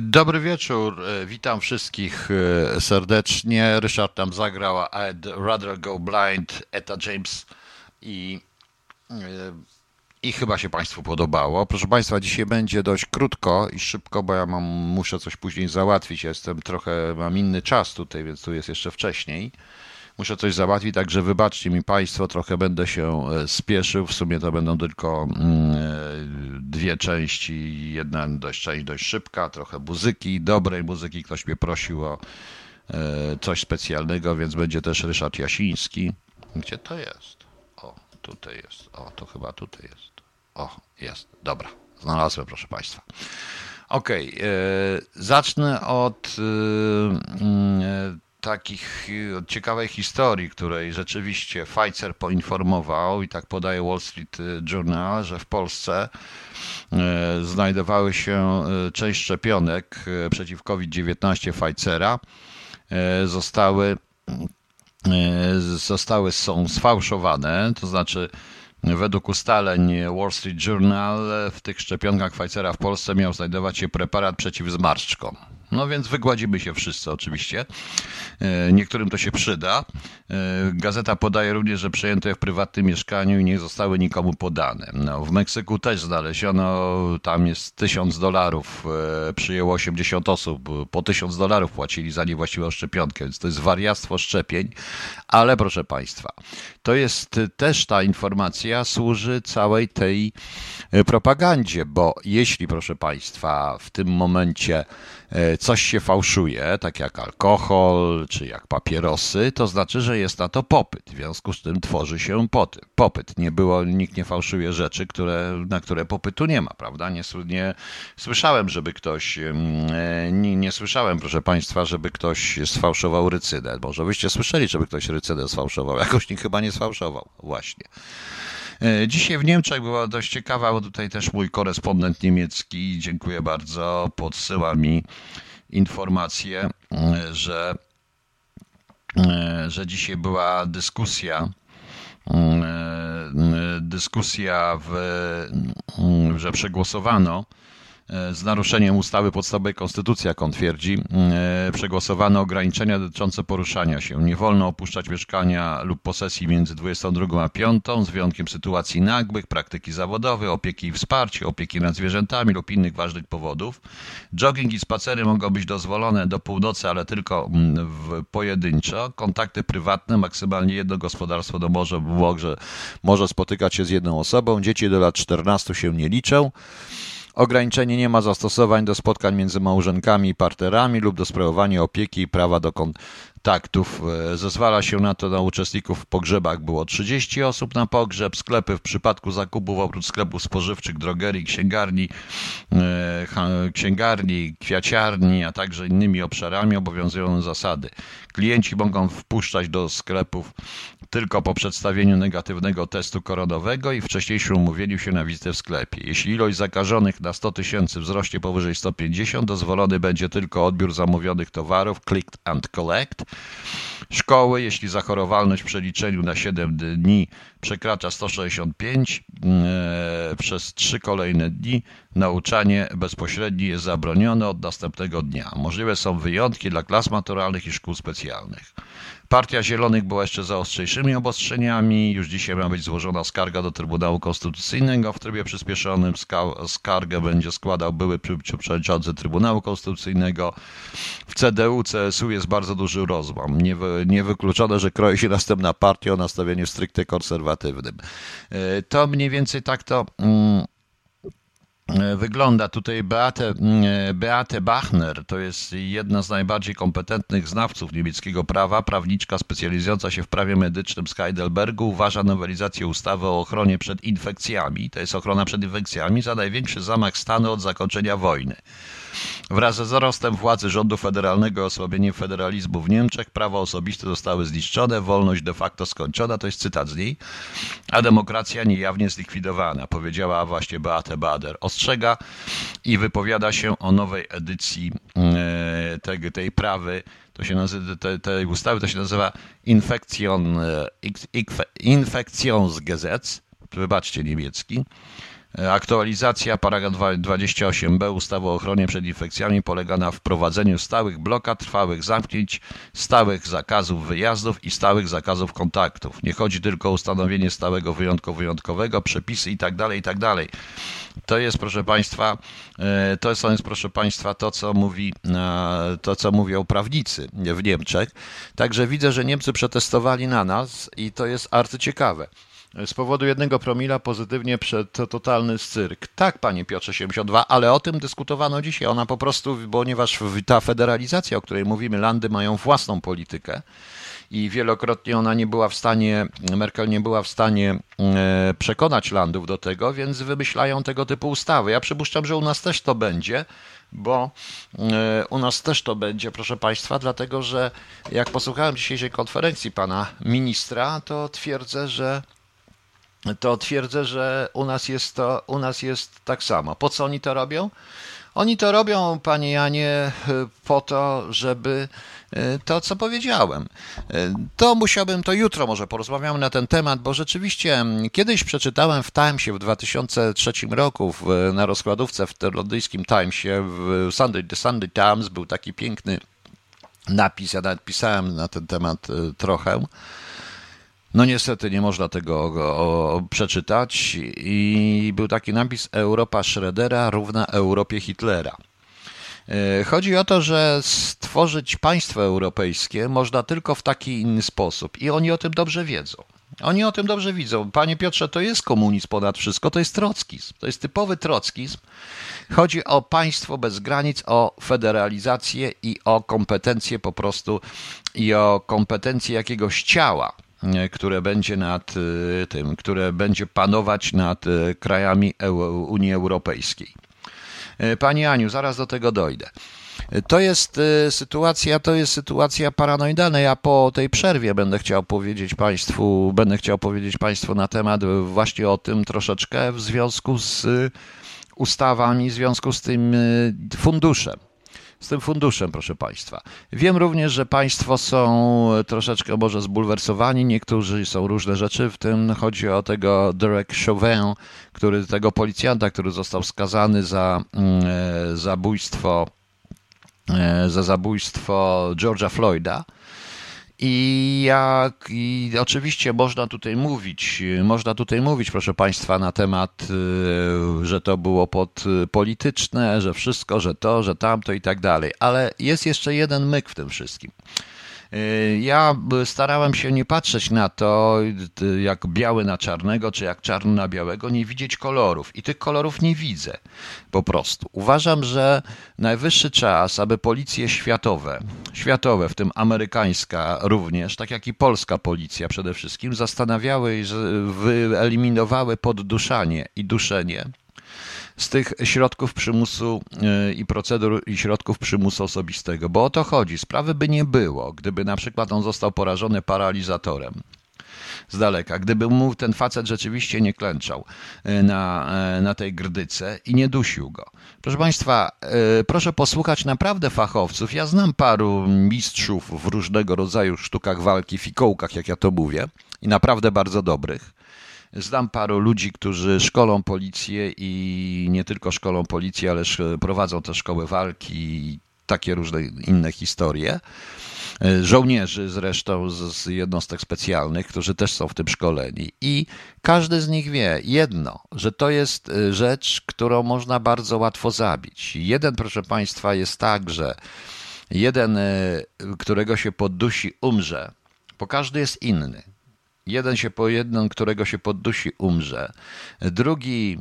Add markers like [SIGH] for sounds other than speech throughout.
Dobry wieczór, witam wszystkich e, serdecznie. Ryszard tam zagrał I'd Rather Go Blind, Etta James i, e, i chyba się Państwu podobało. Proszę Państwa, dzisiaj będzie dość krótko i szybko, bo ja mam, muszę coś później załatwić. Jestem trochę, mam inny czas tutaj, więc tu jest jeszcze wcześniej. Muszę coś załatwić, także wybaczcie mi Państwo, trochę będę się e, spieszył. W sumie to będą tylko mm, e, dwie części. Jedna dość, część dość szybka, trochę muzyki, dobrej muzyki. Ktoś mnie prosił o e, coś specjalnego, więc będzie też Ryszard Jasiński. Gdzie to jest? O, tutaj jest. O, to chyba tutaj jest. O, jest. Dobra, znalazłem, proszę Państwa. Okej, okay, zacznę od mm, takich y, ciekawej historii, której rzeczywiście Pfizer poinformował i tak podaje Wall Street y, Journal, że w Polsce y, znajdowały się część szczepionek przeciw COVID-19 Pfizera zostały zostały są sfałszowane, to znaczy Według ustaleń Wall Street Journal w tych szczepionkach Pfizera w Polsce miał znajdować się preparat przeciw zmarszczkom. No więc wygładzimy się wszyscy oczywiście. E, niektórym to się przyda. E, gazeta podaje również, że przejęto je w prywatnym mieszkaniu i nie zostały nikomu podane. No, w Meksyku też znaleziono, tam jest tysiąc dolarów, e, przyjęło 80 osób, po tysiąc dolarów płacili za niewłaściwą szczepionkę, więc to jest wariactwo szczepień, ale proszę Państwa, to jest też ta informacja służy całej tej propagandzie, bo jeśli proszę Państwa w tym momencie E, coś się fałszuje, tak jak alkohol czy jak papierosy, to znaczy, że jest na to popyt. W związku z tym tworzy się popyt. Nie było, nikt nie fałszuje rzeczy, które, na które popytu nie ma, prawda? Nie, nie słyszałem, żeby ktoś, e, nie, nie słyszałem, proszę Państwa, żeby ktoś sfałszował rycydę. Może byście słyszeli, żeby ktoś rycydę sfałszował. Jakoś nikt chyba nie sfałszował. Właśnie. E, dzisiaj w Niemczech była dość ciekawa, bo tutaj też mój korespondent niemiecki, dziękuję bardzo, podsyła mi informację, e, że, e, że dzisiaj była dyskusja dyskusja, w, że przegłosowano z naruszeniem ustawy podstawowej konstytucji, jak on twierdzi, e, przegłosowano ograniczenia dotyczące poruszania się. Nie wolno opuszczać mieszkania lub posesji między 22 a 5, z wyjątkiem sytuacji nagłych, praktyki zawodowe, opieki i wsparcia, opieki nad zwierzętami lub innych ważnych powodów. Jogging i spacery mogą być dozwolone do północy, ale tylko mm, pojedynczo. Kontakty prywatne, maksymalnie jedno gospodarstwo domowe może, może spotykać się z jedną osobą. Dzieci do lat 14 się nie liczą. Ograniczenie nie ma zastosowań do spotkań między małżonkami i partnerami lub do sprawowania opieki i prawa do kontaktów. E, zezwala się na to na uczestników w pogrzebach było 30 osób na pogrzeb. Sklepy w przypadku zakupów oprócz sklepów spożywczych, drogerii, księgarni, e, księgarni, kwiaciarni, a także innymi obszarami obowiązują zasady. Klienci mogą wpuszczać do sklepów tylko po przedstawieniu negatywnego testu koronowego i wcześniejszym umówieniu się na wizytę w sklepie. Jeśli ilość zakażonych na 100 tysięcy wzrośnie powyżej 150, dozwolony będzie tylko odbiór zamówionych towarów click and collect. Szkoły, jeśli zachorowalność w przeliczeniu na 7 dni przekracza 165 e, przez 3 kolejne dni, nauczanie bezpośrednie jest zabronione od następnego dnia. Możliwe są wyjątki dla klas maturalnych i szkół specjalnych. Partia Zielonych była jeszcze za ostrzejszymi obostrzeniami. Już dzisiaj ma być złożona skarga do Trybunału Konstytucyjnego w trybie przyspieszonym. Skargę będzie składał były przewodniczący Trybunału Konstytucyjnego. W CDU, CSU jest bardzo duży rozłam. Niewykluczone, że kroi się następna partia o nastawieniu stricte konserwatywnym. E, to mniej więcej tak to. Mm, wygląda. Tutaj Beate, e, Beate Bachner to jest jedna z najbardziej kompetentnych znawców niemieckiego prawa, prawniczka specjalizująca się w prawie medycznym z Heidelbergu, uważa nowelizację ustawy o ochronie przed infekcjami, to jest ochrona przed infekcjami, za największy zamach stanu od zakończenia wojny. Wraz ze wzrostem władzy rządu federalnego i osłabieniem federalizmu w Niemczech prawa osobiste zostały zniszczone, wolność de facto skończona, to jest cytat z niej, a demokracja niejawnie zlikwidowana, powiedziała właśnie Beate Bader. Ostrzega i wypowiada się o nowej edycji e, tej, tej prawy. To się nazywa, te, tej ustawy to się nazywa Infektion, e, Infektionsgesetz, wybaczcie niemiecki, Aktualizacja paragraf 28b ustawy o ochronie przed infekcjami polega na wprowadzeniu stałych blokad, trwałych zamknięć, stałych zakazów wyjazdów i stałych zakazów kontaktów. Nie chodzi tylko o ustanowienie stałego wyjątku wyjątkowego, przepisy itd., itd. To jest, proszę Państwa, e, to jest, proszę Państwa, to, co mówi, e, to, co mówią prawnicy w Niemczech. Także widzę, że Niemcy przetestowali na nas i to jest arcyciekawe. Z powodu jednego promila pozytywnie przed totalny cyrk. Tak, panie Piotrze 72, ale o tym dyskutowano dzisiaj. Ona po prostu, ponieważ ta federalizacja, o której mówimy, landy mają własną politykę i wielokrotnie ona nie była w stanie, Merkel nie była w stanie e, przekonać landów do tego, więc wymyślają tego typu ustawy. Ja przypuszczam, że u nas też to będzie, bo e, u nas też to będzie, proszę Państwa, dlatego że jak posłuchałem dzisiejszej konferencji pana ministra, to twierdzę, że to twierdzę, że u nas jest to, u nas jest tak samo. Po co oni to robią? Oni to robią, panie Janie, po to, żeby e, to, co powiedziałem. E, to musiałbym, to jutro może porozmawiamy na ten temat, bo rzeczywiście kiedyś przeczytałem w Timesie w 2003 roku, w, na rozkładówce w londyńskim Timesie, w Sunday, The Sunday Times był taki piękny napis, ja nawet pisałem na ten temat e, trochę, no niestety nie można tego przeczytać i był taki napis Europa Schroedera równa Europie Hitlera. E, chodzi o to, że stworzyć państwo europejskie można tylko w taki inny sposób i oni o tym dobrze wiedzą. Oni o tym dobrze widzą. Panie Piotrze, to jest komunizm ponad wszystko, to jest trockizm. To jest typowy trockizm. Chodzi o państwo bez granic, o federalizację i o kompetencje po prostu i o kompetencje jakiegoś ciała które będzie nad e, tym, które będzie panować nad e, krajami Unii Europejskiej. Pani Aniu, zaraz do tego dojdę. To jest sytuacja, to jest sytuacja paranoidalna. Ja po tej przerwie będę chciał powiedzieć Państwu, będę chciał powiedzieć Państwu na temat właśnie o tym troszeczkę w związku z ustawami, w związku z tym funduszem z tym funduszem, proszę Państwa. Wiem również, że Państwo są troszeczkę może zbulwersowani, niektórzy są różne rzeczy, w tym chodzi o tego Derek Chauvin, który, tego policjanta, który został skazany za mm, e, zabójstwo, e, za zabójstwo George'a Floyda. I jak i oczywiście można tutaj mówić, można tutaj mówić, proszę Państwa, na temat, y, że to było pod y, polityczne, że wszystko, że to, że tamto i tak dalej. Ale jest jeszcze jeden myk w tym wszystkim. Y, ja starałem się nie patrzeć na to, y, jak biały na czarnego, czy jak czarny na białego, nie widzieć kolorów. I tych kolorów nie widzę po prostu. Uważam, że najwyższy czas, aby policje światowe, światowe, w tym amerykańska również, tak jak i polska policja przede wszystkim, zastanawiały, wyeliminowały podduszanie i duszenie z tych środków przymusu e, i procedur i środków przymusu osobistego, bo o to chodzi. Sprawy by nie było, gdyby na przykład on został porażony paralizatorem z daleka. Gdyby mu ten facet rzeczywiście nie klęczał e, na, e, na tej grdyce i nie dusił go. Proszę Państwa, proszę posłuchać naprawdę fachowców. Ja znam paru mistrzów w różnego rodzaju sztukach walki, fikołkach, jak ja to mówię, i naprawdę bardzo dobrych. Znam paru ludzi, którzy szkolą policję i nie tylko szkolą policję, ale prowadzą te szkoły walki i takie różne inne historie. Żołnierzy zresztą z jednostek specjalnych, którzy też są w tym szkoleni. I każdy z nich wie jedno, że to jest y, rzecz, którą można bardzo łatwo zabić. Jeden, proszę Państwa, jest tak, że jeden, y, którego się poddusi, umrze, bo każdy jest inny. Jeden się po jednym, którego się poddusi, umrze. Drugi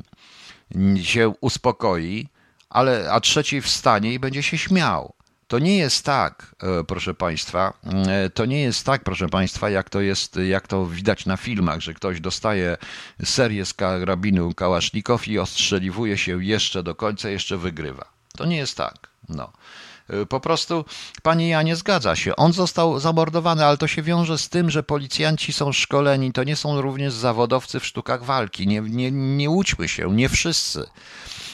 się uspokoi, ale, a trzeci wstanie i będzie się śmiał. To nie jest tak, e, proszę Państwa, e, to nie jest tak, proszę Państwa, jak to jest, jak to widać na filmach, że ktoś dostaje serię z karabinu Kałasznikow i ostrzeliwuje się jeszcze do końca, jeszcze wygrywa. To nie jest tak. No. Y, po prostu, panie Janie, zgadza się. On został zamordowany, ale to się wiąże z tym, że policjanci są szkoleni, to nie są również zawodowcy w sztukach walki. Nie, nie, nie łudźmy się, nie wszyscy.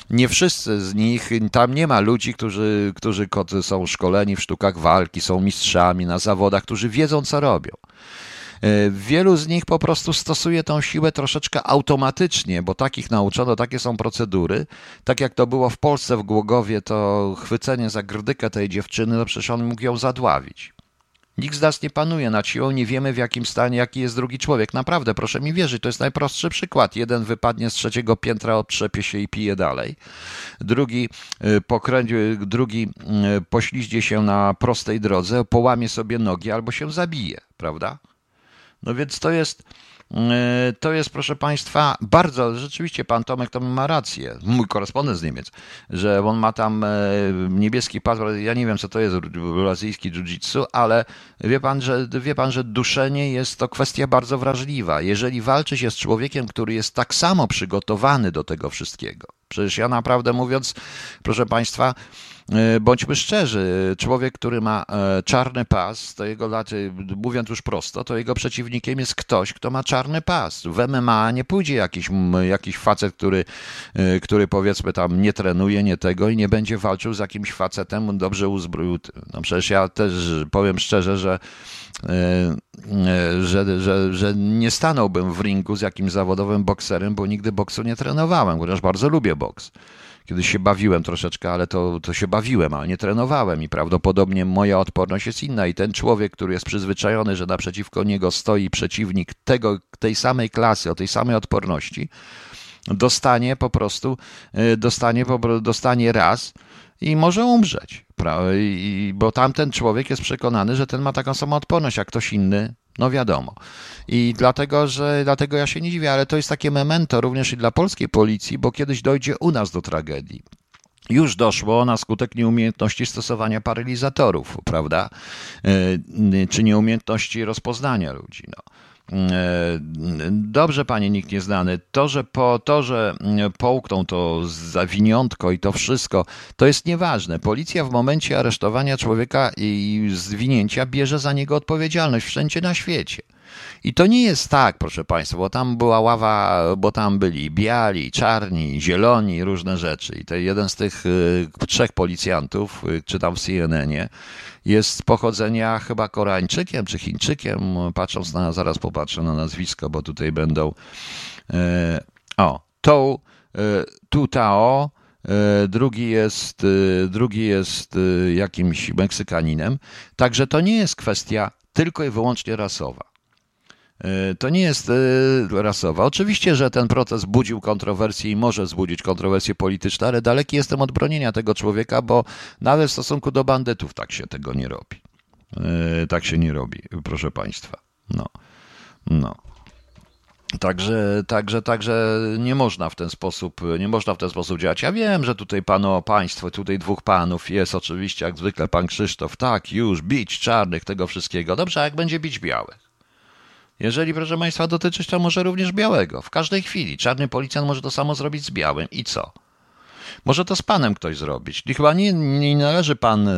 Nie wszyscy z nich, tam nie ma ludzi, którzy, którzy są szkoleni w sztukach walki, są mistrzami na zawodach, którzy wiedzą, co robią. Wielu z nich po prostu stosuje tą siłę troszeczkę automatycznie, bo takich nauczono, takie są procedury. Tak jak to było w Polsce w Głogowie, to chwycenie za grdykę tej dziewczyny, no przecież on mógł ją zadławić. Nikt z nas nie panuje nad siłą, nie wiemy w jakim stanie, jaki jest drugi człowiek. Naprawdę, proszę mi wierzyć, to jest najprostszy przykład. Jeden wypadnie z trzeciego piętra, otrzepie się i pije dalej. Drugi, y, pokręci, drugi y, pośliździe się na prostej drodze, połamie sobie nogi albo się zabije, prawda? No więc to jest E, to jest, proszę Państwa, bardzo, rzeczywiście pan Tomek to ma rację, mój korespondent z Niemiec, że on ma tam e, niebieski paszport, ja nie wiem co to jest brazylijski jiu-jitsu, ale wie pan, że, wie pan, że duszenie jest to kwestia bardzo wrażliwa. Jeżeli walczy się z człowiekiem, który jest tak samo przygotowany do tego wszystkiego, przecież ja naprawdę mówiąc, proszę Państwa, E, bądźmy szczerzy, człowiek, który ma e, czarny pas, to jego lat, mówiąc już prosto, to jego przeciwnikiem jest ktoś, kto ma czarny pas. W MMA nie pójdzie jakiś, jakiś facet, który, e, który powiedzmy tam nie trenuje, nie tego i nie będzie walczył z jakimś facetem dobrze uzbrojony. No przecież ja też powiem szczerze, że że, że, że nie stanąłbym w ringu z jakimś zawodowym bokserem, bo nigdy boksu nie trenowałem, chociaż bardzo lubię Kiedyś się bawiłem troszeczkę, ale to, to się bawiłem, ale nie trenowałem i prawdopodobnie moja odporność jest inna. I ten człowiek, który jest przyzwyczajony, że naprzeciwko niego stoi przeciwnik tego, tej samej klasy, o tej samej odporności, dostanie po prostu, y, dostanie, dostanie raz i może umrzeć. Bo tamten człowiek jest przekonany, że ten ma taką samą odporność jak ktoś inny, no wiadomo. I dlatego, że dlatego ja się nie dziwię, ale to jest takie memento również i dla polskiej policji, bo kiedyś dojdzie u nas do tragedii. Już doszło na skutek nieumiejętności stosowania paralizatorów, prawda? E, czy nieumiejętności rozpoznania ludzi. No. E, dobrze, panie nikt nieznany, to, że po to, że połkną to zawiniątko i to wszystko, to jest nieważne. Policja w momencie aresztowania człowieka i zwinięcia bierze za niego odpowiedzialność wszędzie na świecie. I to nie jest tak, proszę Państwa, bo tam była ława, bo tam byli biali, czarni, zieloni, różne rzeczy. I to jeden z tych y, trzech policjantów, y, czytam w CNN-ie, jest pochodzenia chyba Koreańczykiem czy Chińczykiem, patrząc na, zaraz popatrzę na nazwisko, bo tutaj będą, e, o, Tou e, Tu Tao, drugi jest, drugi jest jakimś Meksykaninem, także to nie jest kwestia tylko i wyłącznie rasowa. E, to nie jest e, rasowa. Oczywiście, że ten proces budził kontrowersje i może wzbudzić kontrowersje polityczne, ale daleki jestem od bronienia tego człowieka, bo nawet w stosunku do bandytów tak się tego nie robi. E, tak się nie robi, proszę Państwa. No. No. Także, także, także nie można w ten sposób, nie można w ten sposób działać. Ja wiem, że tutaj pano, państwo, tutaj dwóch panów jest oczywiście, jak zwykle pan Krzysztof, tak, już, bić czarnych, tego wszystkiego. Dobrze, a jak będzie bić białych? Jeżeli, proszę Państwa, dotyczyć to może również białego. W każdej chwili czarny policjant może to samo zrobić z białym. I co? Może to z panem ktoś zrobić. I chyba nie, nie należy pan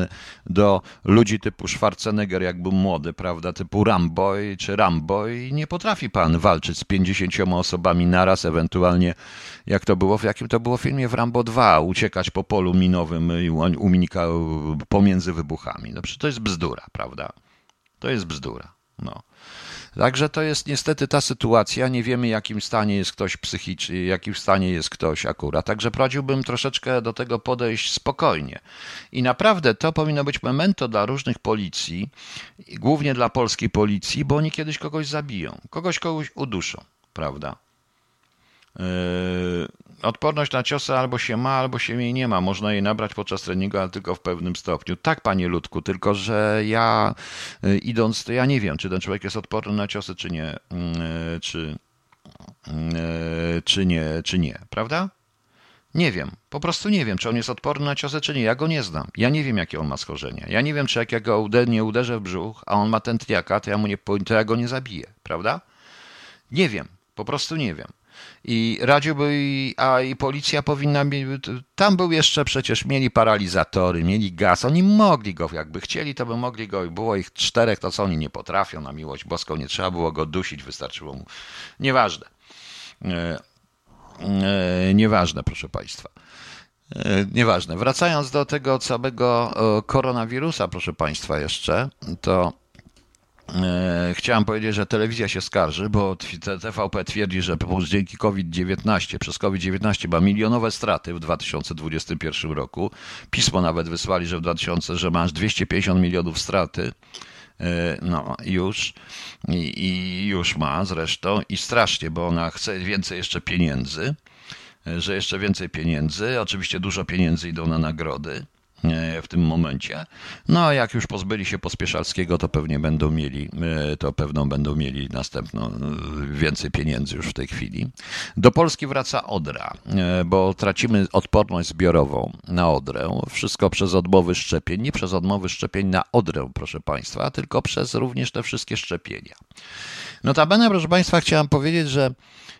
do ludzi typu Schwarzenegger, jak był młody, prawda, typu Rambo czy Rambo i nie potrafi pan walczyć z 50 osobami naraz, ewentualnie jak to było, w jakim to było filmie w Rambo 2, uciekać po polu minowym i unika pomiędzy wybuchami. No przecież to jest bzdura, prawda? To jest bzdura. No. Także to jest niestety ta sytuacja. Nie wiemy, jakim stanie jest ktoś psychicznie, jakim stanie jest ktoś akurat. Także prowadziłbym troszeczkę do tego podejść spokojnie. I naprawdę to powinno być memento dla różnych policji, głównie dla polskiej policji, bo oni kiedyś kogoś zabiją, kogoś kogoś uduszą, prawda? Yy, odporność na ciosy albo się ma, albo się jej nie ma. Można jej nabrać podczas treningu, ale tylko w pewnym stopniu. Tak, panie Ludku, tylko że ja yy, idąc, ja nie wiem, czy ten człowiek jest odporny na ciosy, czy nie, yy, czy, czy nie, czy nie, prawda? Nie wiem, po prostu nie wiem, czy on jest odporny na ciosy, czy nie. Ja go nie znam. Ja nie wiem, jakie on ma schorzenia. Ja nie wiem, czy jak ja go nie uderzę w brzuch, a on ma tętniaka, to ja, mu nie, to ja go nie zabiję, prawda? Nie wiem, po prostu nie wiem. I radziłby, a i policja powinna mieć, tam był jeszcze przecież, mieli paralizatory, mieli gaz, oni mogli go, jakby chcieli, to by mogli go, było ich czterech, to co oni nie potrafią, na miłość boską, nie trzeba było go dusić, wystarczyło mu, nieważne. E, e, nieważne, proszę Państwa. E, nieważne. Wracając do tego całego koronawirusa, proszę Państwa, jeszcze, to chciałem powiedzieć, że telewizja się skarży, bo TVP twierdzi, że dzięki COVID-19, przez COVID-19 ma milionowe straty w 2021 roku. Pismo nawet wysłali, że w 2000, że masz 250 milionów straty. E, no, już. I, I już ma zresztą. I strasznie, bo ona chce więcej jeszcze pieniędzy e, że jeszcze więcej pieniędzy. Oczywiście dużo pieniędzy idą na nagrody. E, w tym momencie. No a jak już pozbyli się Pospieszalskiego, to pewnie będą mieli, e, to pewno będą mieli następno e, więcej pieniędzy już w tej chwili. Do Polski wraca Odra, bo tracimy odporność zbiorową na Odrę. Wszystko przez odmowy szczepień, nie przez odmowy szczepień na Odrę, proszę Państwa, tylko przez również te wszystkie szczepienia. Notabene, proszę Państwa, chciałem powiedzieć, że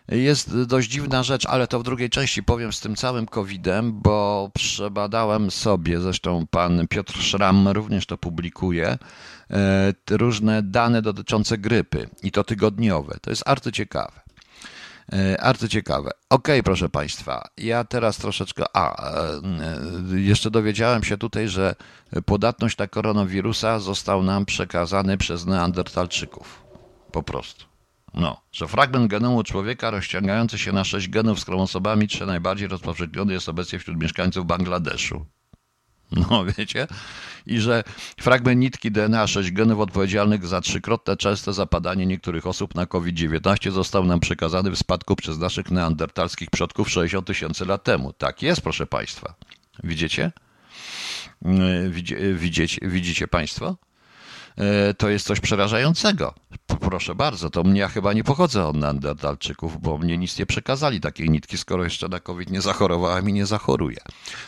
jest dość dziwna rzecz, ale to w drugiej części powiem z tym całym COVID-em, bo przebadałem sobie, zresztą pan Piotr Szram również to publikuje, e, różne dane dotyczące grypy i to tygodniowe. To jest arcyciekawe. E, arcyciekawe. Okej, okay, proszę Państwa, ja teraz troszeczkę. A, e, jeszcze dowiedziałem się tutaj, że podatność na koronawirusa został nam przekazany przez Neandertalczyków. Po prostu. No, że fragment genomu człowieka rozciągający się na sześć genów z chromosomami 3 najbardziej rozpowszechniony jest obecnie wśród mieszkańców Bangladeszu. No, [LAUGHS] wiecie? I że fragment nitki DNA, sześć genów odpowiedzialnych za trzykrotne częste zapadanie niektórych osób na COVID-19 został nam przekazany w spadku przez naszych neandertalskich przodków 60 tysięcy lat temu. Tak jest, proszę Państwa. Widzicie? Widzicie, widzicie Państwo? E, to jest coś przerażającego. Proszę bardzo, to mnie ja chyba nie pochodzę od Neandertalczyków, bo mnie nic nie przekazali takiej nitki, skoro jeszcze na COVID nie zachorowałem i nie zachoruję.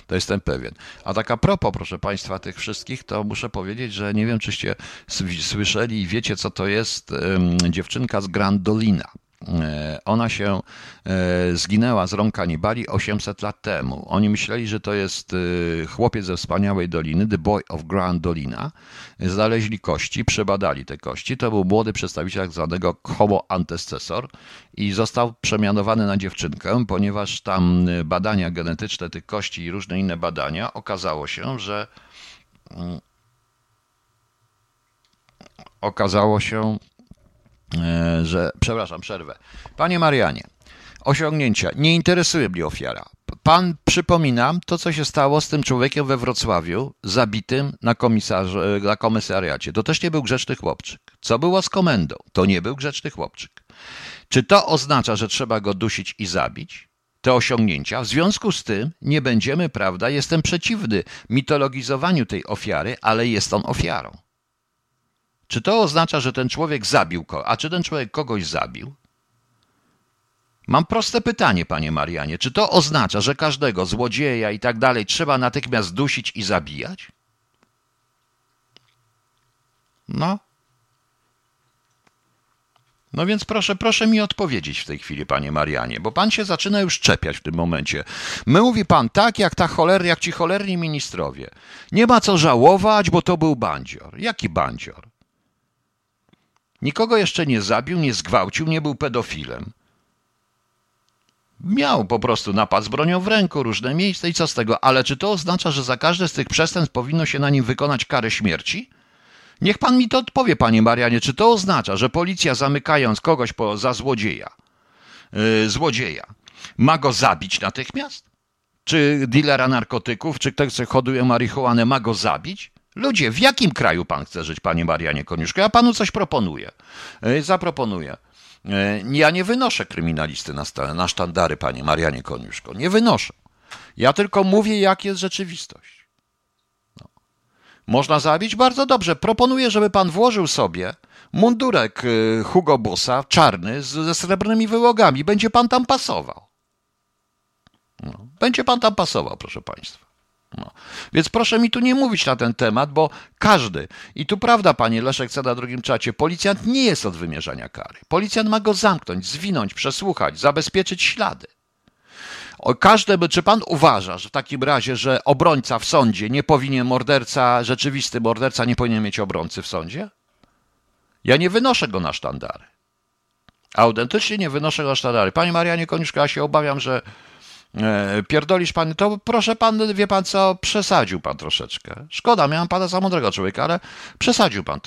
To jestem pewien. A tak a propos, proszę Państwa, tych wszystkich, to muszę powiedzieć, że nie wiem, czyście słyszeli i wiecie, co to jest dziewczynka z Grandolina. E, ona się e, zginęła z rąk kanibali 800 lat temu. Oni myśleli, że to jest e, chłopiec ze wspaniałej doliny, The Boy of Grand Dolina. Znaleźli kości, przebadali te kości. To był młody przedstawiciel tak zwanego Homo antecessor i został przemianowany na dziewczynkę, ponieważ tam badania genetyczne tych kości i różne inne badania okazało się, że mm, okazało się, że, przepraszam, przerwę. Panie Marianie, osiągnięcia. Nie interesuje mnie ofiara. Pan, przypominam, to co się stało z tym człowiekiem we Wrocławiu, zabitym na, na komisariacie. To też nie był grzeczny chłopczyk. Co było z komendą? To nie był grzeczny chłopczyk. Czy to oznacza, że trzeba go dusić i zabić? Te osiągnięcia. W związku z tym nie będziemy, prawda, jestem przeciwny mitologizowaniu tej ofiary, ale jest on ofiarą. Czy to oznacza, że ten człowiek zabił kogoś? A czy ten człowiek kogoś zabił? Mam proste pytanie, panie Marianie. Czy to oznacza, że każdego złodzieja i tak dalej trzeba natychmiast dusić i zabijać? No. No więc proszę, proszę mi odpowiedzieć w tej chwili, panie Marianie, bo pan się zaczyna już czepiać w tym momencie. My mówi pan tak, jak ta choler, jak ci cholerni ministrowie. Nie ma co żałować, bo to był bandzior. Jaki bandzior? Nikogo jeszcze nie zabił, nie zgwałcił, nie był pedofilem. Miał po prostu napad z bronią w ręku, różne miejsca i co z tego, ale czy to oznacza, że za każde z tych przestępstw powinno się na nim wykonać karę śmierci? Niech pan mi to odpowie, panie Marianie, czy to oznacza, że policja zamykając kogoś po, za złodzieja, yy, złodzieja, ma go zabić natychmiast? Czy dealera narkotyków, czy ktoś, kto hoduje marihuanę, ma go zabić? Ludzie, w jakim kraju pan chce żyć, panie Marianie Koniuszko? Ja panu coś proponuję. E, zaproponuję. E, ja nie wynoszę kryminalisty na, na sztandary, panie Marianie Koniuszko. Nie wynoszę. Ja tylko mówię, jak jest rzeczywistość. No. Można zabić? Bardzo dobrze. Proponuję, żeby pan włożył sobie mundurek e, Hugo Bossa, czarny, ze srebrnymi wyłogami. Będzie pan tam pasował. No. Będzie pan tam pasował, proszę państwa. No. Więc proszę mi tu nie mówić na ten temat, bo każdy, i tu prawda, panie Leszek co na drugim czacie, policjant nie jest od wymierzania kary. Policjant ma go zamknąć, zwinąć, przesłuchać, zabezpieczyć ślady. O każde, czy pan uważa, że w takim razie, że obrońca w sądzie nie powinien, morderca, rzeczywisty morderca nie powinien mieć obrońcy w sądzie? Ja nie wynoszę go na sztandary. Autentycznie nie wynoszę go na sztandary. Panie Marianie Koniuszko, ja się obawiam, że pierdolisz pan, to proszę pan, wie pan co, przesadził pan troszeczkę. Szkoda, miałem pana za mądrego człowieka, ale przesadził pan,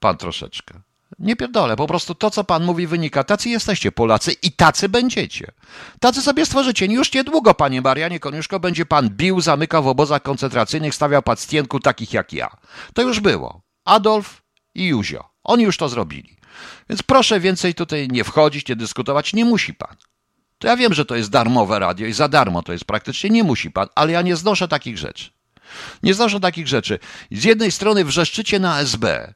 pan troszeczkę. Nie pierdolę, po prostu to, co pan mówi, wynika. Tacy jesteście Polacy i tacy będziecie. Tacy sobie stworzycie. Już niedługo, panie Marianie Koniuszko, będzie pan bił, zamykał w obozach koncentracyjnych, stawiał pacjentku takich jak ja. To już było. Adolf i Józio. Oni już to zrobili. Więc proszę więcej tutaj nie wchodzić, nie dyskutować. Nie musi pan. To ja wiem, że to jest darmowe radio i za darmo to jest praktycznie. Nie musi pan, ale ja nie znoszę takich rzeczy. Nie znoszę takich rzeczy. Z jednej strony wrzeszczycie na SB,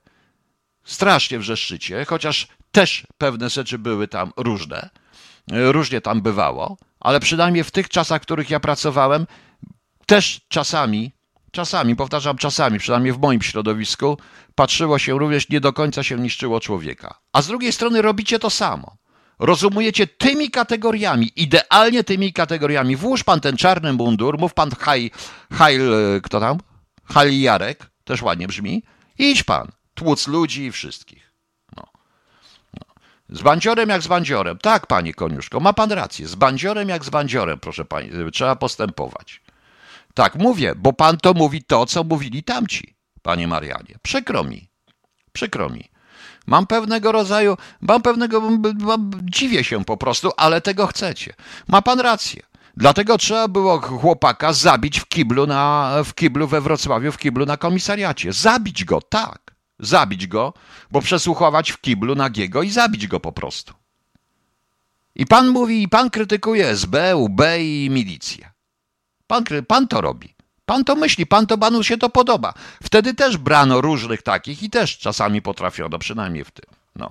strasznie wrzeszczycie, chociaż też pewne rzeczy były tam różne, różnie tam bywało, ale przynajmniej w tych czasach, w których ja pracowałem, też czasami, czasami, powtarzam czasami, przynajmniej w moim środowisku, patrzyło się również, nie do końca się niszczyło człowieka. A z drugiej strony robicie to samo. Rozumujecie tymi kategoriami, idealnie tymi kategoriami. Włóż pan ten czarny mundur, mów pan haj, haj, kto tam? Haj Jarek, też ładnie brzmi. Idź pan, tłuc ludzi i wszystkich. No. No. Z bandziorem jak z bandziorem. Tak, panie Koniuszko, ma pan rację. Z bandziorem jak z bandziorem, proszę pani, trzeba postępować. Tak mówię, bo pan to mówi to, co mówili tamci, panie Marianie. Przykro mi. Przykro mi. Mam pewnego rodzaju, mam pewnego, dziwię się po prostu, ale tego chcecie. Ma pan rację. Dlatego trzeba było chłopaka zabić w kiblu, na, w kiblu we Wrocławiu, w kiblu na komisariacie. Zabić go, tak. Zabić go, bo przesłuchować w kiblu nagiego i zabić go po prostu. I pan mówi, i pan krytykuje SB, UB i milicję. Pan, pan to robi. Pan to myśli, pan to panu się to podoba. Wtedy też brano różnych takich i też czasami potrafiono, przynajmniej w tym. No.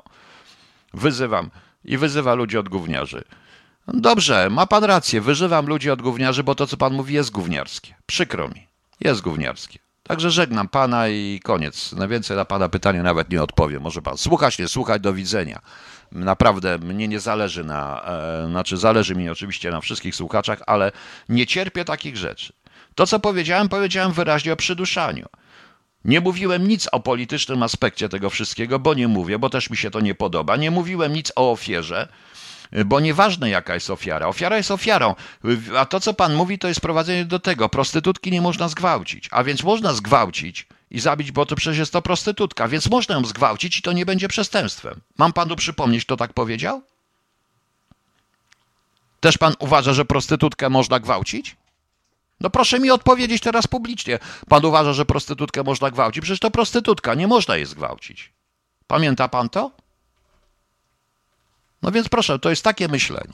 Wyzywam i wyzywa ludzi od gówniarzy. Dobrze, ma pan rację, wyżywam ludzi od gówniarzy, bo to, co pan mówi, jest gówniarskie. Przykro mi, jest gówniarskie. Także żegnam pana i koniec. Na więcej na pana pytanie nawet nie odpowiem. Może pan słuchać, nie słuchać, do widzenia. Naprawdę mnie nie zależy na, e, znaczy zależy mi oczywiście na wszystkich słuchaczach, ale nie cierpię takich rzeczy. To, co powiedziałem, powiedziałem wyraźnie o przyduszaniu. Nie mówiłem nic o politycznym aspekcie tego wszystkiego, bo nie mówię, bo też mi się to nie podoba. Nie mówiłem nic o ofierze, bo nieważne jaka jest ofiara. Ofiara jest ofiarą, a to, co pan mówi, to jest prowadzenie do tego. Prostytutki nie można zgwałcić, a więc można zgwałcić i zabić, bo to przecież jest to prostytutka, więc można ją zgwałcić i to nie będzie przestępstwem. Mam panu przypomnieć, kto tak powiedział? Też pan uważa, że prostytutkę można gwałcić? No proszę mi odpowiedzieć teraz publicznie. Pan uważa, że prostytutkę można gwałcić? Przecież to prostytutka, nie można jej zgwałcić. Pamięta pan to? No więc proszę, to jest takie myślenie.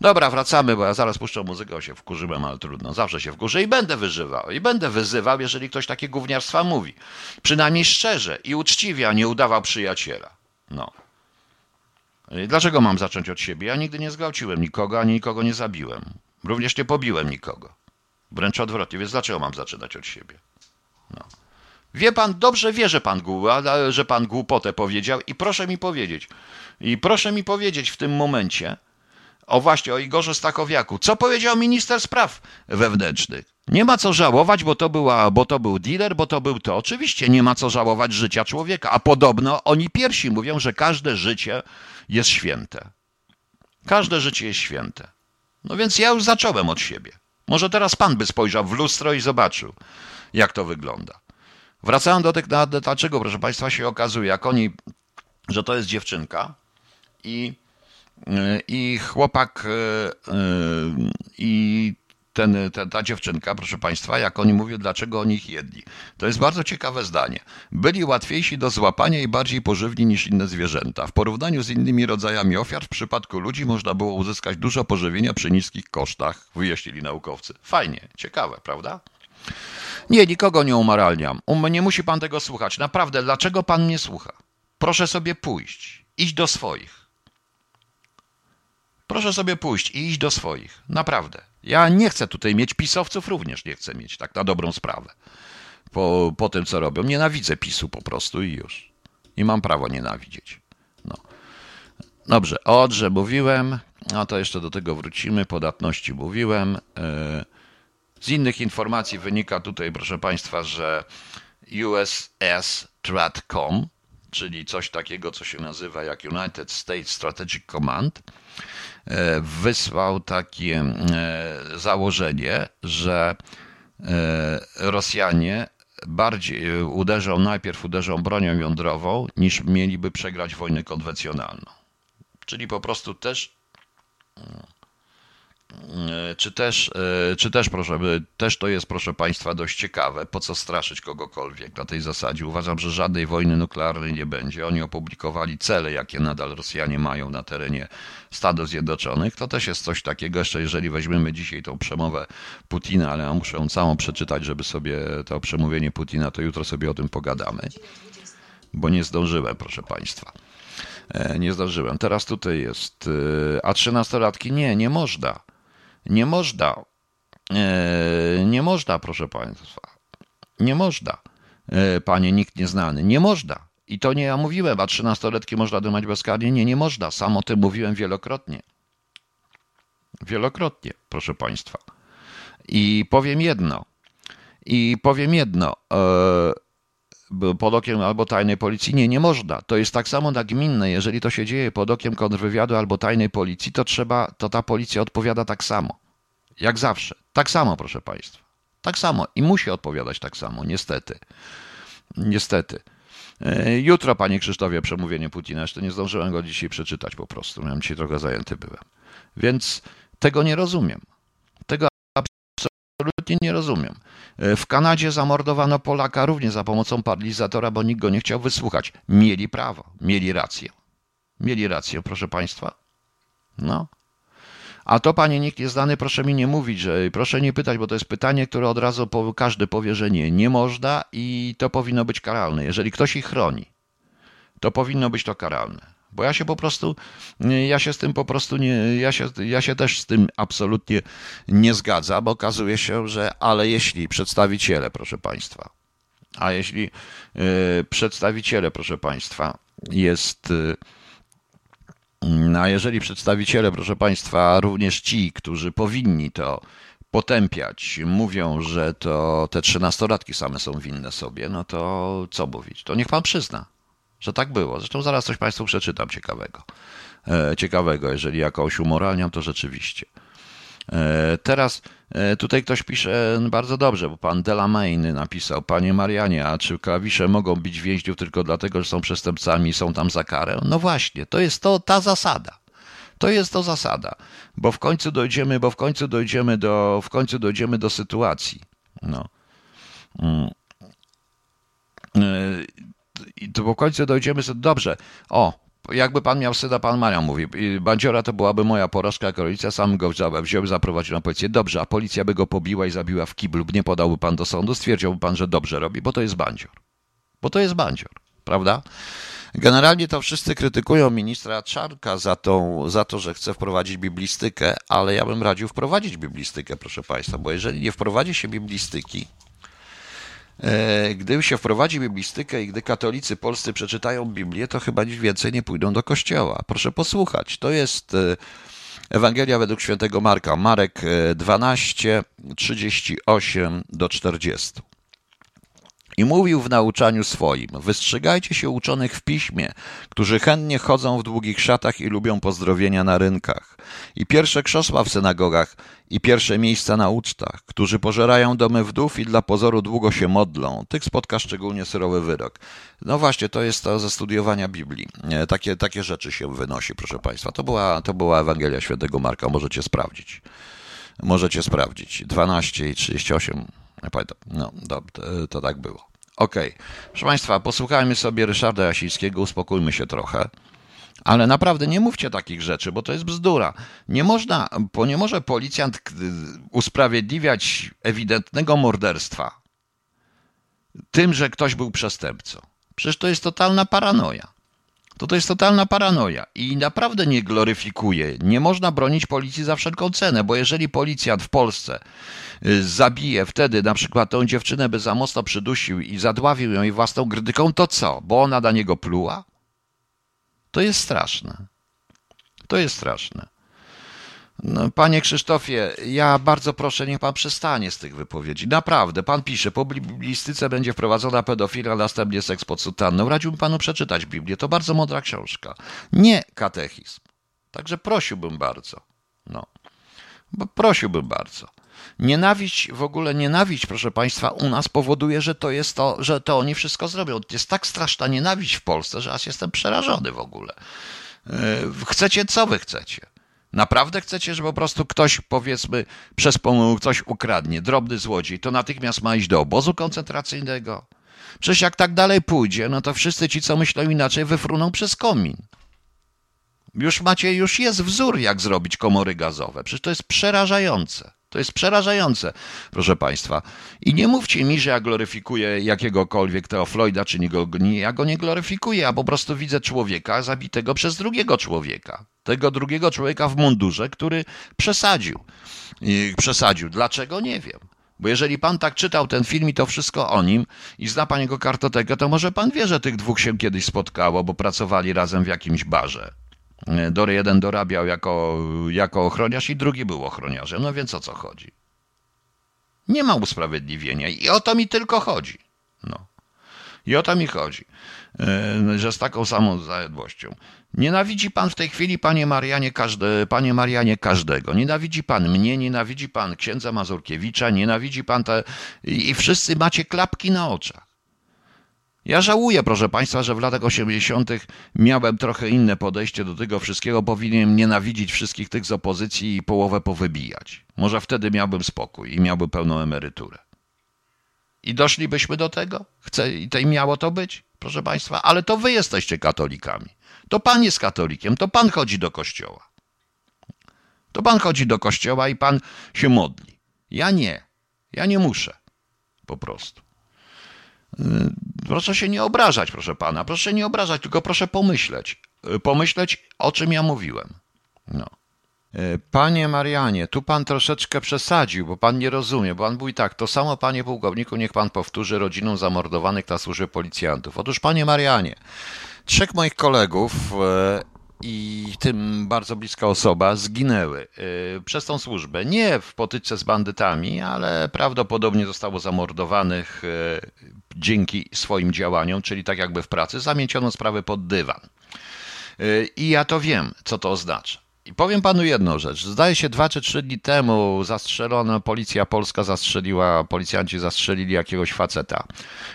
Dobra, wracamy, bo ja zaraz puszczę muzykę, się wkurzyłem, ale trudno. Zawsze się wkurzę i będę wyżywał. I będę wyzywał, jeżeli ktoś takie gówniarstwa mówi. Przynajmniej szczerze i uczciwie, a nie udawał przyjaciela. No. Dlaczego mam zacząć od siebie? Ja nigdy nie zgwałciłem nikogo, ani nikogo nie zabiłem. Również nie pobiłem nikogo. Wręcz odwrotnie, więc dlaczego mam zaczynać od siebie? No. Wie pan, dobrze wie, że pan, że pan głupotę powiedział i proszę mi powiedzieć, i proszę mi powiedzieć w tym momencie, o właśnie, o Igorze Stachowiaku, co powiedział minister spraw wewnętrznych? Nie ma co żałować, bo to, była, bo to był dealer, bo to był to. Oczywiście nie ma co żałować życia człowieka, a podobno oni pierwsi mówią, że każde życie jest święte. Każde życie jest święte. No więc ja już zacząłem od siebie. Może teraz pan by spojrzał w lustro i zobaczył, jak to wygląda. Wracając do tych, dlaczego, proszę państwa, się okazuje, jak oni, że to jest dziewczynka i, i chłopak e, e, i ten, ten, ta dziewczynka, proszę Państwa, jak oni mówią, dlaczego oni ich jedli. To jest bardzo ciekawe zdanie. Byli łatwiejsi do złapania i bardziej pożywni niż inne zwierzęta. W porównaniu z innymi rodzajami ofiar, w przypadku ludzi można było uzyskać dużo pożywienia przy niskich kosztach, wyjaśnili naukowcy. Fajnie, ciekawe, prawda? Nie, nikogo nie umaralniam. Um, nie musi pan tego słuchać. Naprawdę, dlaczego pan mnie słucha? Proszę sobie pójść. Iść do swoich. Proszę sobie pójść i iść do swoich. Naprawdę. Ja nie chcę tutaj mieć pisowców, również nie chcę mieć, tak na dobrą sprawę. Po, po tym, co robią. Nienawidzę PiSu po prostu i już. I mam prawo nienawidzieć. No. Dobrze, o Odrze mówiłem, a to jeszcze do tego wrócimy. Podatności mówiłem. E, z innych informacji wynika tutaj, proszę Państwa, że USS Stratcom, czyli coś takiego, co się nazywa jak United States Strategic Command, wysłał takie e, założenie, że e, Rosjanie bardziej uderzą, najpierw uderzą bronią jądrową, niż mieliby przegrać wojnę konwencjonalną. Czyli po prostu też E, czy też, e, czy też, proszę, też to jest, proszę Państwa, dość ciekawe, po co straszyć kogokolwiek na tej zasadzie. Uważam, że żadnej wojny nuklearnej nie będzie. Oni opublikowali cele, jakie nadal Rosjanie mają na terenie Stanów Zjednoczonych. To też jest coś takiego, jeszcze jeżeli weźmiemy dzisiaj tą przemowę Putina, ale ja muszę ją całą przeczytać, żeby sobie to przemówienie Putina, to jutro sobie o tym pogadamy, bo nie zdążyłem, proszę Państwa. E, nie zdążyłem. Teraz tutaj jest. A trzynastolatki nie, nie można. Nie można. E, nie można, proszę Państwa. Nie można. E, panie nikt nieznany. Nie można. I to nie ja mówiłem, a trzynastoletki można dymać bezkarnie. Nie, nie można. Sam o tym mówiłem wielokrotnie. Wielokrotnie, proszę Państwa. I powiem jedno. I powiem jedno. Pod okiem albo tajnej policji. Nie, nie można. To jest tak samo nagminne. Jeżeli to się dzieje pod okiem kontrwywiadu albo tajnej policji, to trzeba, to ta policja odpowiada tak samo. Jak zawsze. Tak samo, proszę Państwa. Tak samo. I musi odpowiadać tak samo, niestety. Niestety. E, jutro, panie Krzysztofie, przemówienie Putina. Jeszcze nie zdążyłem go dzisiaj przeczytać po prostu. Miałem dzisiaj trochę zajęty byłem. Więc tego nie rozumiem. Nie rozumiem. E, w Kanadzie zamordowano Polaka również za pomocą paralizatora, bo nikt go nie chciał wysłuchać. Mieli prawo, mieli rację. Mieli rację, proszę Państwa. No. A to, panie nikt jest dany, proszę mi nie mówić, że proszę nie pytać, bo to jest pytanie, które od razu każdy powie, że nie, nie można i to powinno być karalne. Jeżeli ktoś ich chroni, to powinno być to karalne. Bo ja się po prostu, ja się z tym po prostu nie, ja się, ja się też z tym absolutnie nie zgadzam, bo okazuje się, że ale jeśli przedstawiciele, proszę Państwa, a jeśli y, przedstawiciele, proszę Państwa, jest y, no, a jeżeli przedstawiciele, proszę Państwa, również ci, którzy powinni to potępiać, mówią, że to te trzynastolatki same są winne sobie, no to co mówić? To niech Pan przyzna, że tak było. Zresztą zaraz coś Państwu przeczytam ciekawego. E, ciekawego, jeżeli jakoś umoralniam, to rzeczywiście. E, teraz e, tutaj ktoś pisze bardzo dobrze, bo pan Delamain napisał, panie Marianie, a czy klawisze mogą bić więźniów tylko dlatego, że są przestępcami i są tam za karę? No właśnie, to jest to ta zasada. To jest to zasada, bo w końcu dojdziemy, bo w końcu dojdziemy do, w końcu dojdziemy do sytuacji. No. Mm. I to w końcu dojdziemy, dobrze, o, jakby pan miał syna, pan Marian mówi, Bandziora to byłaby moja porażka jako rodzica, sam go wziął, zaprowadził na policję. Dobrze, a policja by go pobiła i zabiła w kiblu, nie podałby pan do sądu, stwierdziłby pan, że dobrze robi, bo to jest Bandzior. Bo to jest Bandzior, prawda? Generalnie to wszyscy krytykują ministra Czarka za, tą, za to, że chce wprowadzić biblistykę, ale ja bym radził wprowadzić biblistykę, proszę państwa, bo jeżeli nie wprowadzi się biblistyki, gdy się wprowadzi biblistykę i gdy katolicy polscy przeczytają Biblię, to chyba nic więcej nie pójdą do kościoła. Proszę posłuchać. To jest e, Ewangelia według świętego Marka. Marek 12, e, 38 do 40. I mówił w nauczaniu swoim: Wystrzegajcie się uczonych w piśmie, którzy chętnie chodzą w długich szatach i lubią pozdrowienia na rynkach, i pierwsze krzesła w synagogach, i pierwsze miejsca na ucztach, którzy pożerają domy wdów i dla pozoru długo się modlą. Tych spotka szczególnie syrowy wyrok. No właśnie, to jest to ze studiowania Biblii. Takie, takie rzeczy się wynosi, proszę Państwa. To była, to była Ewangelia Świętego Marka, możecie sprawdzić. Możecie sprawdzić. 12 i 38 No, to, to tak było. Okej. Okay. Proszę Państwa, posłuchajmy sobie Ryszarda Jasińskiego, uspokójmy się trochę. Ale naprawdę nie mówcie takich rzeczy, bo to jest bzdura. Nie można, bo nie może policjant usprawiedliwiać ewidentnego morderstwa tym, że ktoś był przestępcą. Przecież to jest totalna paranoja to to jest totalna paranoja i naprawdę nie gloryfikuje. Nie można bronić policji za wszelką cenę, bo jeżeli policjant w Polsce y, zabije wtedy na przykład tą dziewczynę, by za mocno przydusił i zadławił ją jej własną grydyką, to co? Bo ona na niego pluła? To jest straszne. To jest straszne. No, panie Krzysztofie, ja bardzo proszę, niech pan przestanie z tych wypowiedzi. Naprawdę, pan pisze, po biblistyce będzie wprowadzona pedofila, następnie seks pod sutanną. Radziłbym panu przeczytać Biblię, to bardzo mądra książka. Nie katechizm. Także prosiłbym bardzo. No. Bo prosiłbym bardzo. Nienawiść, w ogóle nienawiść, proszę Państwa, u nas powoduje, że to jest to, że to oni wszystko zrobią. Jest tak straszna nienawiść w Polsce, że aż jestem przerażony w ogóle. E, chcecie, co wy chcecie? Naprawdę chcecie, że po prostu ktoś, powiedzmy, przez pomyłkę coś ukradnie, drobny złodziej, to natychmiast ma iść do obozu koncentracyjnego? Przecież jak tak dalej pójdzie, no to wszyscy ci, co myślą inaczej, wyfruną przez komin. Już macie, już jest wzór, jak zrobić komory gazowe. Przecież to jest przerażające. To jest przerażające, proszę Państwa. I nie mówcie mi, że ja gloryfikuję jakiegokolwiek Teo Floyda, czy nie go, nie, ja go nie gloryfikuję, a po prostu widzę człowieka zabitego przez drugiego człowieka. Tego drugiego człowieka w mundurze, który przesadził. I przesadził. Dlaczego? Nie wiem. Bo jeżeli pan tak czytał ten film i to wszystko o nim i zna pan jego kartotekę, to może pan wie, że tych dwóch się kiedyś spotkało, bo pracowali razem w jakimś barze. Dory jeden dorabiał jako, jako ochroniarz i drugi był ochroniarzem. No więc o co chodzi? Nie ma usprawiedliwienia i o to mi tylko chodzi. No. I o to mi chodzi, e, że z taką samą zajedłością. Nienawidzi pan w tej chwili, panie Marianie, każde, panie Marianie, każdego. Nienawidzi pan mnie, nienawidzi pan księdza Mazurkiewicza, nienawidzi pan te... I wszyscy macie klapki na oczach. Ja żałuję, proszę Państwa, że w latach 80. miałem trochę inne podejście do tego wszystkiego. Powinienem nienawidzić wszystkich tych z opozycji i połowę powybijać. Może wtedy miałbym spokój i miałbym pełną emeryturę. I doszlibyśmy do tego? Chce, I miało to być, proszę Państwa, ale to Wy jesteście katolikami. To Pan jest katolikiem, to Pan chodzi do kościoła. To Pan chodzi do kościoła i Pan się modli. Ja nie. Ja nie muszę. Po prostu. Y, proszę się nie obrażać, proszę pana. Proszę nie obrażać, tylko proszę pomyśleć. Y, pomyśleć, o czym ja mówiłem. No. Y, panie Marianie, tu pan troszeczkę przesadził, bo pan nie rozumie, bo pan mówi tak, to samo panie pułkowniku, niech pan powtórzy rodzinom zamordowanych na służbie policjantów. Otóż panie Marianie, trzech moich kolegów i tym bardzo bliska osoba zginęły y, przez tą służbę. Nie w potyczce z bandytami, ale prawdopodobnie zostało zamordowanych y, dzięki swoim działaniom, czyli tak jakby w pracy, zamieciono sprawę pod dywan. Y, I ja to wiem, co to oznacza. I powiem panu jedną rzecz. Zdaje się, dwa czy trzy dni temu zastrzelono, policja polska zastrzeliła, policjanci zastrzelili jakiegoś faceta,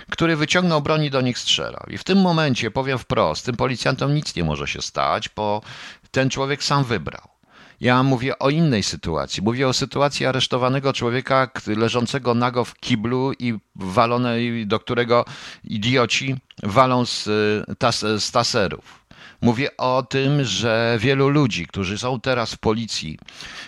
który wyciągnął broń i do nich strzelał. I w tym momencie, powiem wprost, tym policjantom nic nie może się stać, bo ten człowiek sam wybrał. Ja mówię o innej sytuacji. Mówię o sytuacji aresztowanego człowieka leżącego nago w kiblu i walonej, do którego idioci walą z, tas, z taserów. Mówię o tym, że wielu ludzi, którzy są teraz w policji,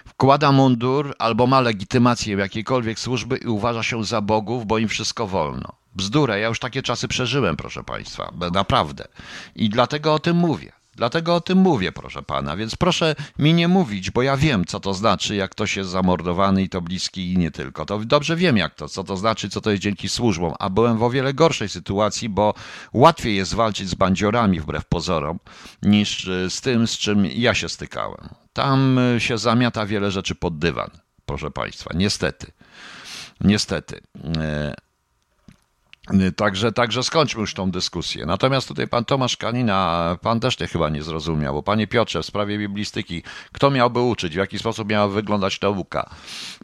wkłada mundur albo ma legitymację jakiejkolwiek służby i uważa się za bogów, bo im wszystko wolno. Bzdura, ja już takie czasy przeżyłem, proszę Państwa, naprawdę. I dlatego o tym mówię. Dlatego o tym mówię, proszę pana, więc proszę mi nie mówić, bo ja wiem, co to znaczy, jak ktoś jest zamordowany i to bliski i nie tylko. To dobrze wiem, jak to, co to znaczy, co to jest dzięki służbom, a byłem w o wiele gorszej sytuacji, bo łatwiej jest walczyć z bandziorami wbrew pozorom, niż e, z tym, z czym ja się stykałem. Tam e, się zamiata wiele rzeczy pod dywan, proszę państwa, niestety. Niestety. E, Także, także skończmy już tą dyskusję. Natomiast tutaj pan Tomasz Kanina, pan też nie chyba nie zrozumiał, bo panie Piotrze, w sprawie biblistyki, kto miałby uczyć, w jaki sposób miała wyglądać nauka?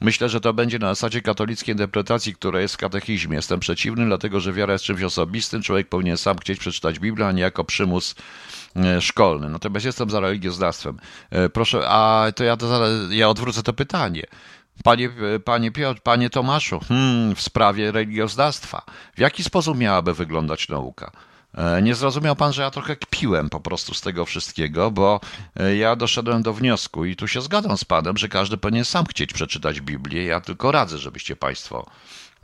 Myślę, że to będzie na zasadzie katolickiej interpretacji, która jest w katechizmie. Jestem przeciwny, dlatego że wiara jest czymś osobistym. Człowiek powinien sam chcieć przeczytać Biblię, a nie jako przymus e, szkolny. Natomiast jestem za religioznawstwem. E, proszę, a to ja, to, ja odwrócę to pytanie. Panie, panie, Piotr, panie Tomaszu, hmm, w sprawie religioznawstwa, w jaki sposób miałaby wyglądać nauka? E, nie zrozumiał pan, że ja trochę kpiłem po prostu z tego wszystkiego, bo e, ja doszedłem do wniosku i tu się zgadzam z panem, że każdy powinien sam chcieć przeczytać Biblię. Ja tylko radzę, żebyście państwo,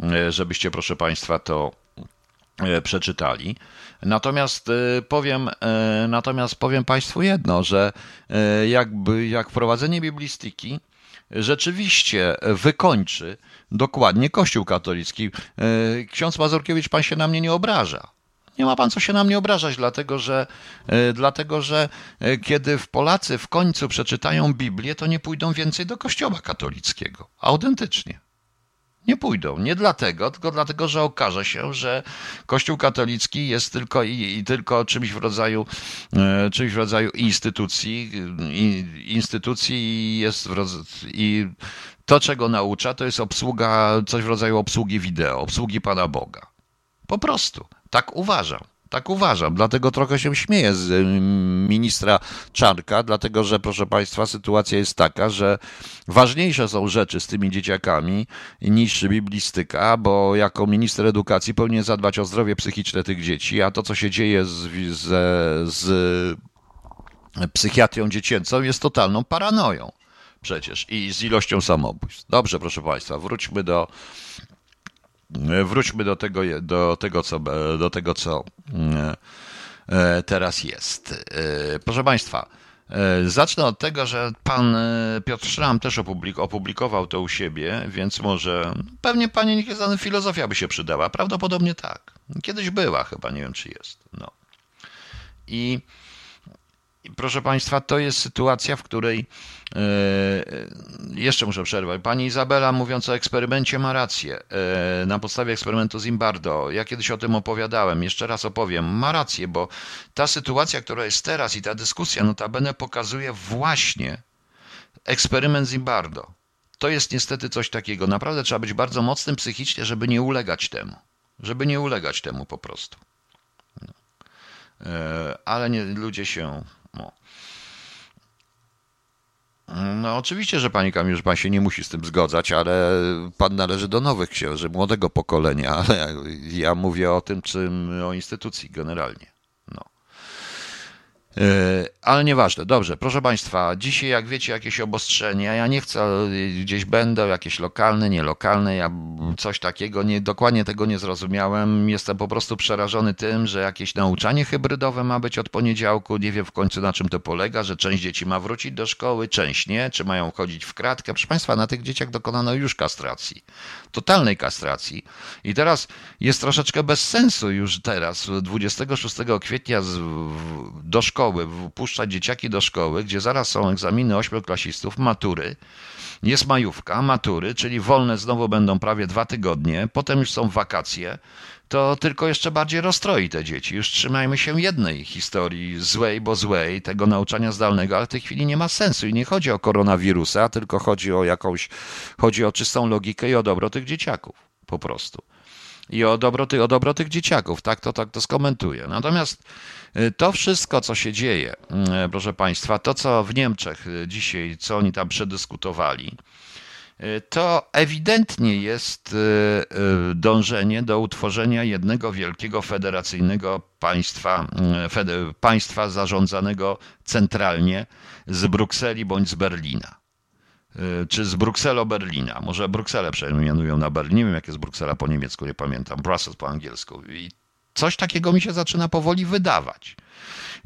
e, żebyście proszę państwa to przeczytali. Natomiast powiem, natomiast powiem państwu jedno, że jakby jak wprowadzenie biblistyki rzeczywiście wykończy dokładnie Kościół katolicki. E, ksiądz Mazurkiewicz, pan się na mnie nie obraża. Nie ma pan co się na mnie obrażać, dlatego że, e, dlatego że e, kiedy w Polacy w końcu przeczytają Biblię, to nie pójdą więcej do kościoła katolickiego. Autentycznie. Nie pójdą. Nie dlatego, tylko dlatego, że okaże się, że Kościół katolicki jest tylko i, i tylko czymś w rodzaju, e, czymś w rodzaju instytucji, i, instytucji jest roz, i to, czego naucza, to jest obsługa, coś w rodzaju obsługi wideo, obsługi Pana Boga. Po prostu. Tak uważam. Tak uważam, dlatego trochę się śmieję z ministra Czarka, dlatego że, proszę Państwa, sytuacja jest taka, że ważniejsze są rzeczy z tymi dzieciakami niż biblistyka, bo jako minister edukacji powinien zadbać o zdrowie psychiczne tych dzieci, a to, co się dzieje z, z, z psychiatrią dziecięcą, jest totalną paranoją przecież i z ilością samobójstw. Dobrze, proszę Państwa, wróćmy do wróćmy do tego, do tego, co, do tego, co e, teraz jest. E, proszę Państwa, e, zacznę od tego, że pan Piotr Szram też opublikował to u siebie, więc może pewnie pani nieznana filozofia by się przydała. Prawdopodobnie tak. Kiedyś była chyba, nie wiem czy jest. No. I proszę Państwa, to jest sytuacja, w której e, jeszcze muszę przerwać. Pani Izabela, mówiąc o eksperymencie, ma rację. E, na podstawie eksperymentu Zimbardo. Ja kiedyś o tym opowiadałem, jeszcze raz opowiem. Ma rację, bo ta sytuacja, która jest teraz i ta dyskusja, notabene pokazuje właśnie eksperyment Zimbardo. To jest niestety coś takiego. Naprawdę trzeba być bardzo mocnym psychicznie, żeby nie ulegać temu. Żeby nie ulegać temu po prostu. No. E, ale nie, ludzie się no. No oczywiście, że pani Kamil, że pan się nie musi z tym zgodzać, ale pan należy do nowych księży, młodego pokolenia, ale ja mówię o tym, czym o instytucji generalnie. E, ale nieważne, dobrze, proszę Państwa, dzisiaj jak wiecie jakieś obostrzenia, ja nie chcę, gdzieś będę, jakieś lokalne, nielokalne, ja coś takiego, nie, dokładnie tego nie zrozumiałem, jestem po prostu przerażony tym, że jakieś nauczanie hybrydowe ma być od poniedziałku, nie wiem w końcu na czym to polega, że część dzieci ma wrócić do szkoły, część nie, czy mają chodzić w kratkę, proszę Państwa, na tych dzieciach dokonano już kastracji, totalnej kastracji. I teraz jest troszeczkę bez sensu już teraz, 26 kwietnia do szkoły, szkoły, dzieciaki do szkoły, gdzie zaraz są egzaminy ośmioklasistów, matury, jest majówka, matury, czyli wolne znowu będą prawie dwa tygodnie, potem już są wakacje, to tylko jeszcze bardziej rozstroi te dzieci. Już trzymajmy się jednej historii, złej, bo złej, tego nauczania zdalnego, ale w tej chwili nie ma sensu i nie chodzi o koronawirusa, tylko chodzi o jakąś, chodzi o czystą logikę i o dobro tych dzieciaków, po prostu. I o dobro, o dobro tych dzieciaków, tak to, tak to skomentuję. Natomiast to wszystko, co się dzieje, y, proszę Państwa, to co w Niemczech y, dzisiaj, co oni tam przedyskutowali, to ewidentnie jest dążenie do utworzenia jednego wielkiego federacyjnego państwa, państwa zarządzanego centralnie z Brukseli bądź z Berlina. Czy z Brukselo-Berlina. Może Brukselę przemianują na Berlin. Nie wiem, jak jest Bruksela po niemiecku, nie pamiętam. Brussels po angielsku. I Coś takiego mi się zaczyna powoli wydawać.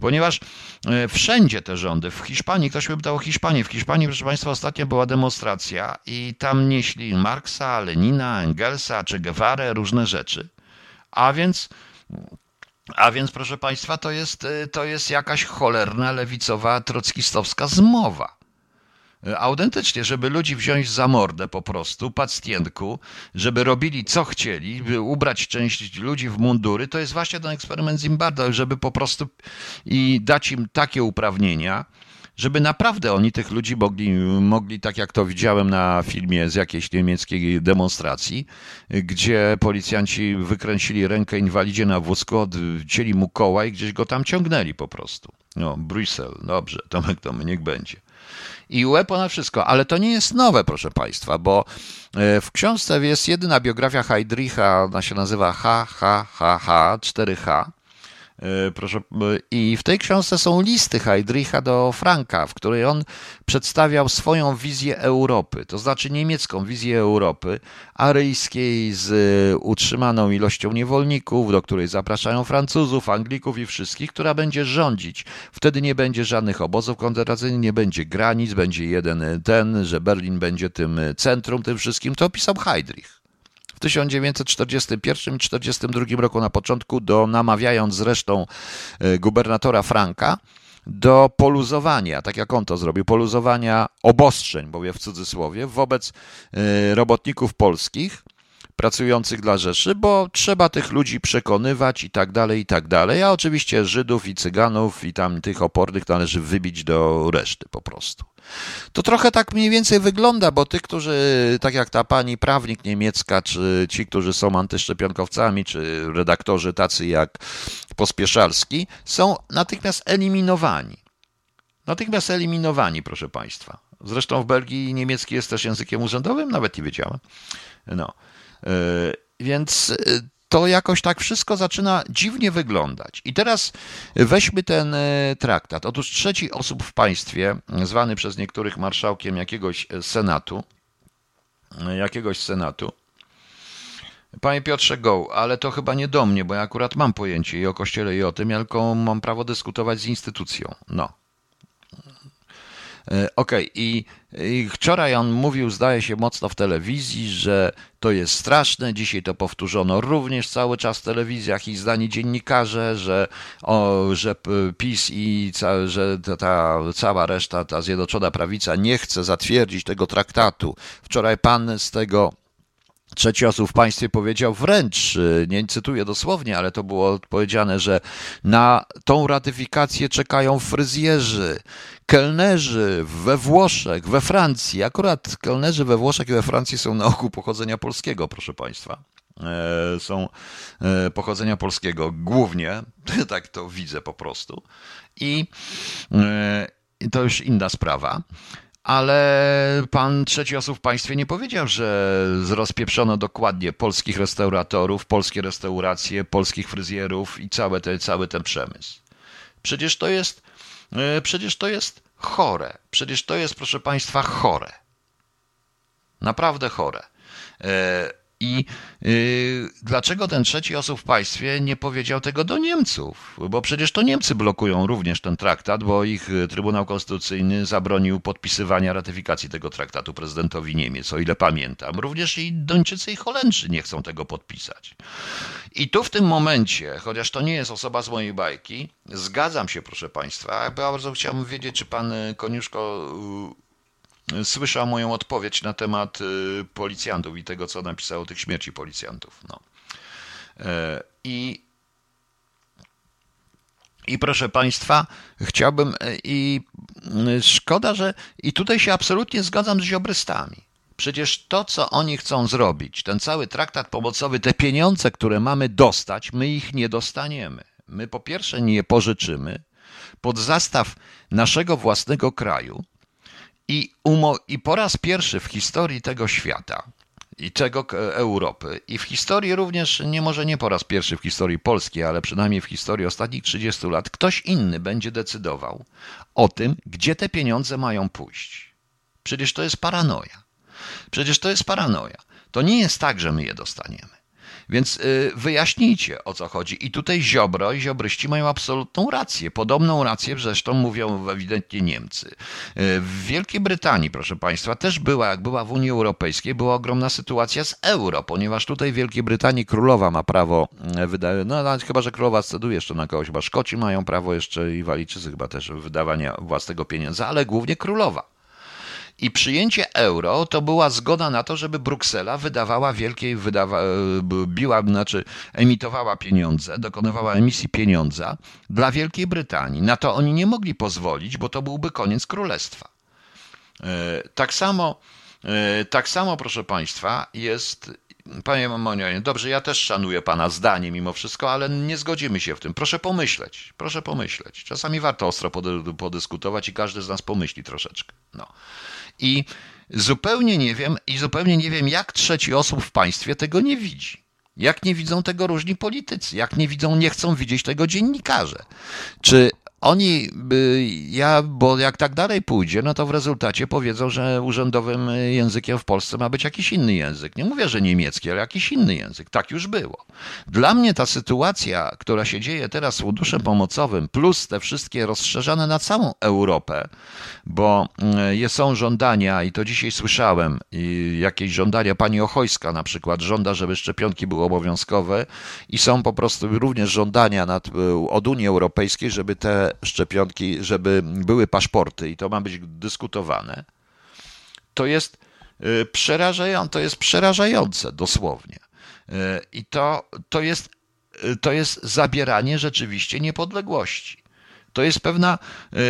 Ponieważ e, wszędzie te rządy, w Hiszpanii, ktoś by pytał o Hiszpanię, w Hiszpanii, proszę Państwa, ostatnio była demonstracja i tam nieśli Marksa, Lenina, Engelsa czy Guevara, różne rzeczy. A więc a więc, proszę Państwa, to jest, e, to jest jakaś cholerna, lewicowa, trockistowska zmowa. E, autentycznie, żeby ludzi wziąć za mordę po prostu, pacjentku, żeby robili co chcieli, by ubrać część ludzi w mundury, to jest właśnie ten eksperyment Zimbardo, żeby po prostu i dać im takie uprawnienia, żeby naprawdę oni tych ludzi mogli, mogli, tak jak to widziałem na filmie z jakiejś niemieckiej demonstracji, gdzie policjanci wykręcili rękę inwalidzie na wózku, odcięli mu koła i gdzieś go tam ciągnęli po prostu. No, Brüssel, dobrze, Tomek, to niech będzie i UE ponad wszystko. Ale to nie jest nowe, proszę Państwa, bo e, w książce jest jedyna biografia Heidricha, ona się nazywa HHHH, 4H. E, proszę, e, I w tej książce są listy Heidricha do Franka, w której on przedstawiał swoją wizję Europy, to znaczy niemiecką wizję Europy, aryjskiej z e, utrzymaną ilością niewolników, do której zapraszają Francuzów, Anglików i wszystkich, która będzie rządzić. Wtedy nie będzie żadnych obozów koncentracyjnych, nie będzie granic, będzie jeden ten, że Berlin będzie tym centrum, tym wszystkim. To opisał Heidrich w 1941 i 1942 roku na początku, do, namawiając zresztą e, gubernatora Franka, do poluzowania, tak jak on to zrobił, poluzowania obostrzeń, mówię w cudzysłowie, wobec y, robotników polskich pracujących dla Rzeszy, bo trzeba tych ludzi przekonywać i tak dalej, i tak dalej. A oczywiście Żydów i Cyganów i tam tych opornych należy wybić do reszty po prostu. To trochę tak mniej więcej wygląda, bo tych, którzy, tak jak ta pani prawnik niemiecka, czy ci, którzy są antyszczepionkowcami, czy redaktorzy tacy jak Pospieszalski, są natychmiast eliminowani. Natychmiast eliminowani, proszę Państwa. Zresztą w Belgii niemiecki jest też językiem urzędowym, nawet nie wiedziałem. No. E, więc e, to jakoś tak wszystko zaczyna dziwnie wyglądać. I teraz weźmy ten e, traktat. Otóż trzeci osób w państwie, zwany przez niektórych marszałkiem jakiegoś senatu, jakiegoś senatu, Panie Piotrze Goł, ale to chyba nie do mnie, bo ja akurat mam pojęcie i o Kościele i o tym, tylko mam prawo dyskutować z instytucją. No. Okej, okay. I, I wczoraj on mówił, zdaje się, mocno w telewizji, że to jest straszne. Dzisiaj to powtórzono również cały czas w telewizjach i zdani dziennikarze, że, o, że PiS i ca, że ta, ta cała reszta, ta Zjednoczona Prawica nie chce zatwierdzić tego traktatu. Wczoraj pan z tego Trzeci osób w państwie powiedział wręcz, y, nie cytuję dosłownie, ale to było powiedziane, że na tą ratyfikację czekają fryzjerzy, kelnerzy we Włoszech, we Francji. Akurat kelnerzy we Włoszech i we Francji są na ogół pochodzenia polskiego, proszę państwa. E, są e, pochodzenia polskiego głównie, [LAUGHS] tak to widzę po prostu. I e, to już inna sprawa ale pan trzeci osób w państwie nie powiedział, że rozpieprzono dokładnie polskich restauratorów, polskie restauracje, polskich fryzjerów i cały, te, cały ten przemysł. Przecież to jest, e, przecież to jest chore. Przecież to jest, proszę państwa, chore. Naprawdę chore. I yy, dlaczego ten trzeci osób w państwie nie powiedział tego do Niemców? Bo przecież to Niemcy blokują również ten traktat, bo ich y, Trybunał Konstytucyjny zabronił podpisywania ratyfikacji tego traktatu prezydentowi Niemiec, o ile pamiętam. Również i Duńczycy i Holendrzy nie chcą tego podpisać. I tu w tym momencie, chociaż to nie jest osoba z mojej bajki, zgadzam się, proszę Państwa. Bardzo chciałbym wiedzieć, czy pan Koniuszko słyszał moją odpowiedź na temat y, policjantów i tego, co napisał o tych śmierci policjantów. No. E, I, I proszę Państwa, chciałbym e, i y, szkoda, że i tutaj się absolutnie zgadzam z ziobrystami. Przecież to, co oni chcą zrobić, ten cały traktat pomocowy, te pieniądze, które mamy dostać, my ich nie dostaniemy. My po pierwsze nie pożyczymy pod zastaw naszego własnego kraju, i, umo- I po raz pierwszy w historii tego świata i tego Europy, i w historii również, nie może nie po raz pierwszy w historii Polski, ale przynajmniej w historii ostatnich 30 lat, ktoś inny będzie decydował o tym, gdzie te pieniądze mają pójść. Przecież to jest paranoja. Przecież to jest paranoja. To nie jest tak, że my je dostaniemy. Więc y, wyjaśnijcie o co chodzi. I tutaj Ziobro i Ziobryści mają absolutną rację. Podobną rację zresztą mówią ewidentnie Niemcy. Y, w Wielkiej Brytanii, proszę Państwa, też była, jak była w Unii Europejskiej, była ogromna sytuacja z euro, ponieważ tutaj w Wielkiej Brytanii królowa ma prawo y, wydawać, no nawet chyba, że królowa sceduje jeszcze na kogoś, chyba Szkoci mają prawo jeszcze i Walijczycy chyba też wydawania własnego pieniądza, ale głównie królowa. I przyjęcie euro to była zgoda na to, żeby Bruksela wydawała wielkiej, wydawa, e, biła, znaczy emitowała pieniądze, dokonywała emisji pieniądza dla Wielkiej Brytanii. Na to oni nie mogli pozwolić, bo to byłby koniec królestwa. E, tak samo, e, tak samo proszę Państwa, jest Panie Mamonionie, dobrze, ja też szanuję Pana zdanie mimo wszystko, ale nie zgodzimy się w tym. Proszę pomyśleć, proszę pomyśleć. Czasami warto ostro podyskutować i każdy z nas pomyśli troszeczkę. No. I zupełnie nie wiem, i zupełnie nie wiem, jak trzeci osób w państwie tego nie widzi. Jak nie widzą tego różni politycy, jak nie widzą, nie chcą widzieć tego dziennikarze. Czy oni, ja, bo jak tak dalej pójdzie, no to w rezultacie powiedzą, że urzędowym językiem w Polsce ma być jakiś inny język. Nie mówię, że niemiecki, ale jakiś inny język. Tak już było. Dla mnie ta sytuacja, która się dzieje teraz z funduszem pomocowym, plus te wszystkie rozszerzane na całą Europę, bo mm, są żądania, i to dzisiaj słyszałem, jakieś żądania, pani Ochojska na przykład żąda, żeby szczepionki były obowiązkowe i są po prostu również żądania nad, od Unii Europejskiej, żeby te szczepionki, żeby były paszporty i to ma być dyskutowane, to jest przerażające, to jest przerażające dosłownie. I to, to, jest, to jest zabieranie rzeczywiście niepodległości. To jest pewna,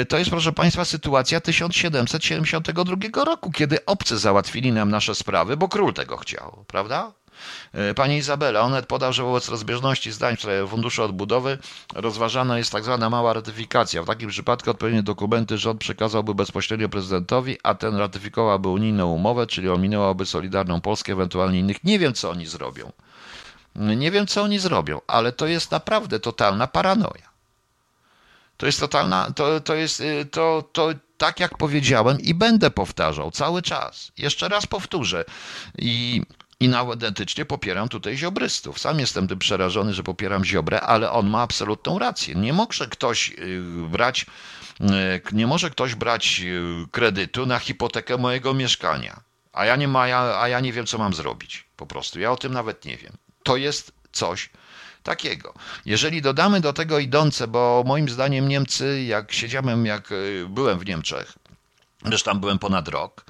to jest proszę Państwa sytuacja 1772 roku, kiedy obcy załatwili nam nasze sprawy, bo król tego chciał, prawda? E, pani Izabela, Onet podał, że wobec rozbieżności zdań w sprawie Funduszu Odbudowy rozważana jest tak zwana mała ratyfikacja. W takim przypadku odpowiednie dokumenty rząd przekazałby bezpośrednio prezydentowi, a ten ratyfikowałby unijną umowę, czyli ominęłaby Solidarną Polskę, ewentualnie innych. Nie wiem, co oni zrobią. Nie wiem, co oni zrobią, ale to jest naprawdę totalna paranoja. To jest totalna, to, to jest, y, to, to tak jak powiedziałem i będę powtarzał cały czas. Jeszcze raz powtórzę. I i autentycznie popieram tutaj ziobrystów. Sam jestem tym przerażony, że popieram ziobrę, ale on ma absolutną rację. Nie może ktoś y, brać, y, nie może ktoś brać y, kredytu na hipotekę mojego mieszkania. A ja nie, ma, a ja nie wiem, co mam zrobić. Po prostu. Ja o tym nawet nie wiem. To jest coś takiego. Jeżeli dodamy do tego idące, bo moim zdaniem Niemcy, jak siedziałem, jak byłem w Niemczech, zresztą byłem ponad rok,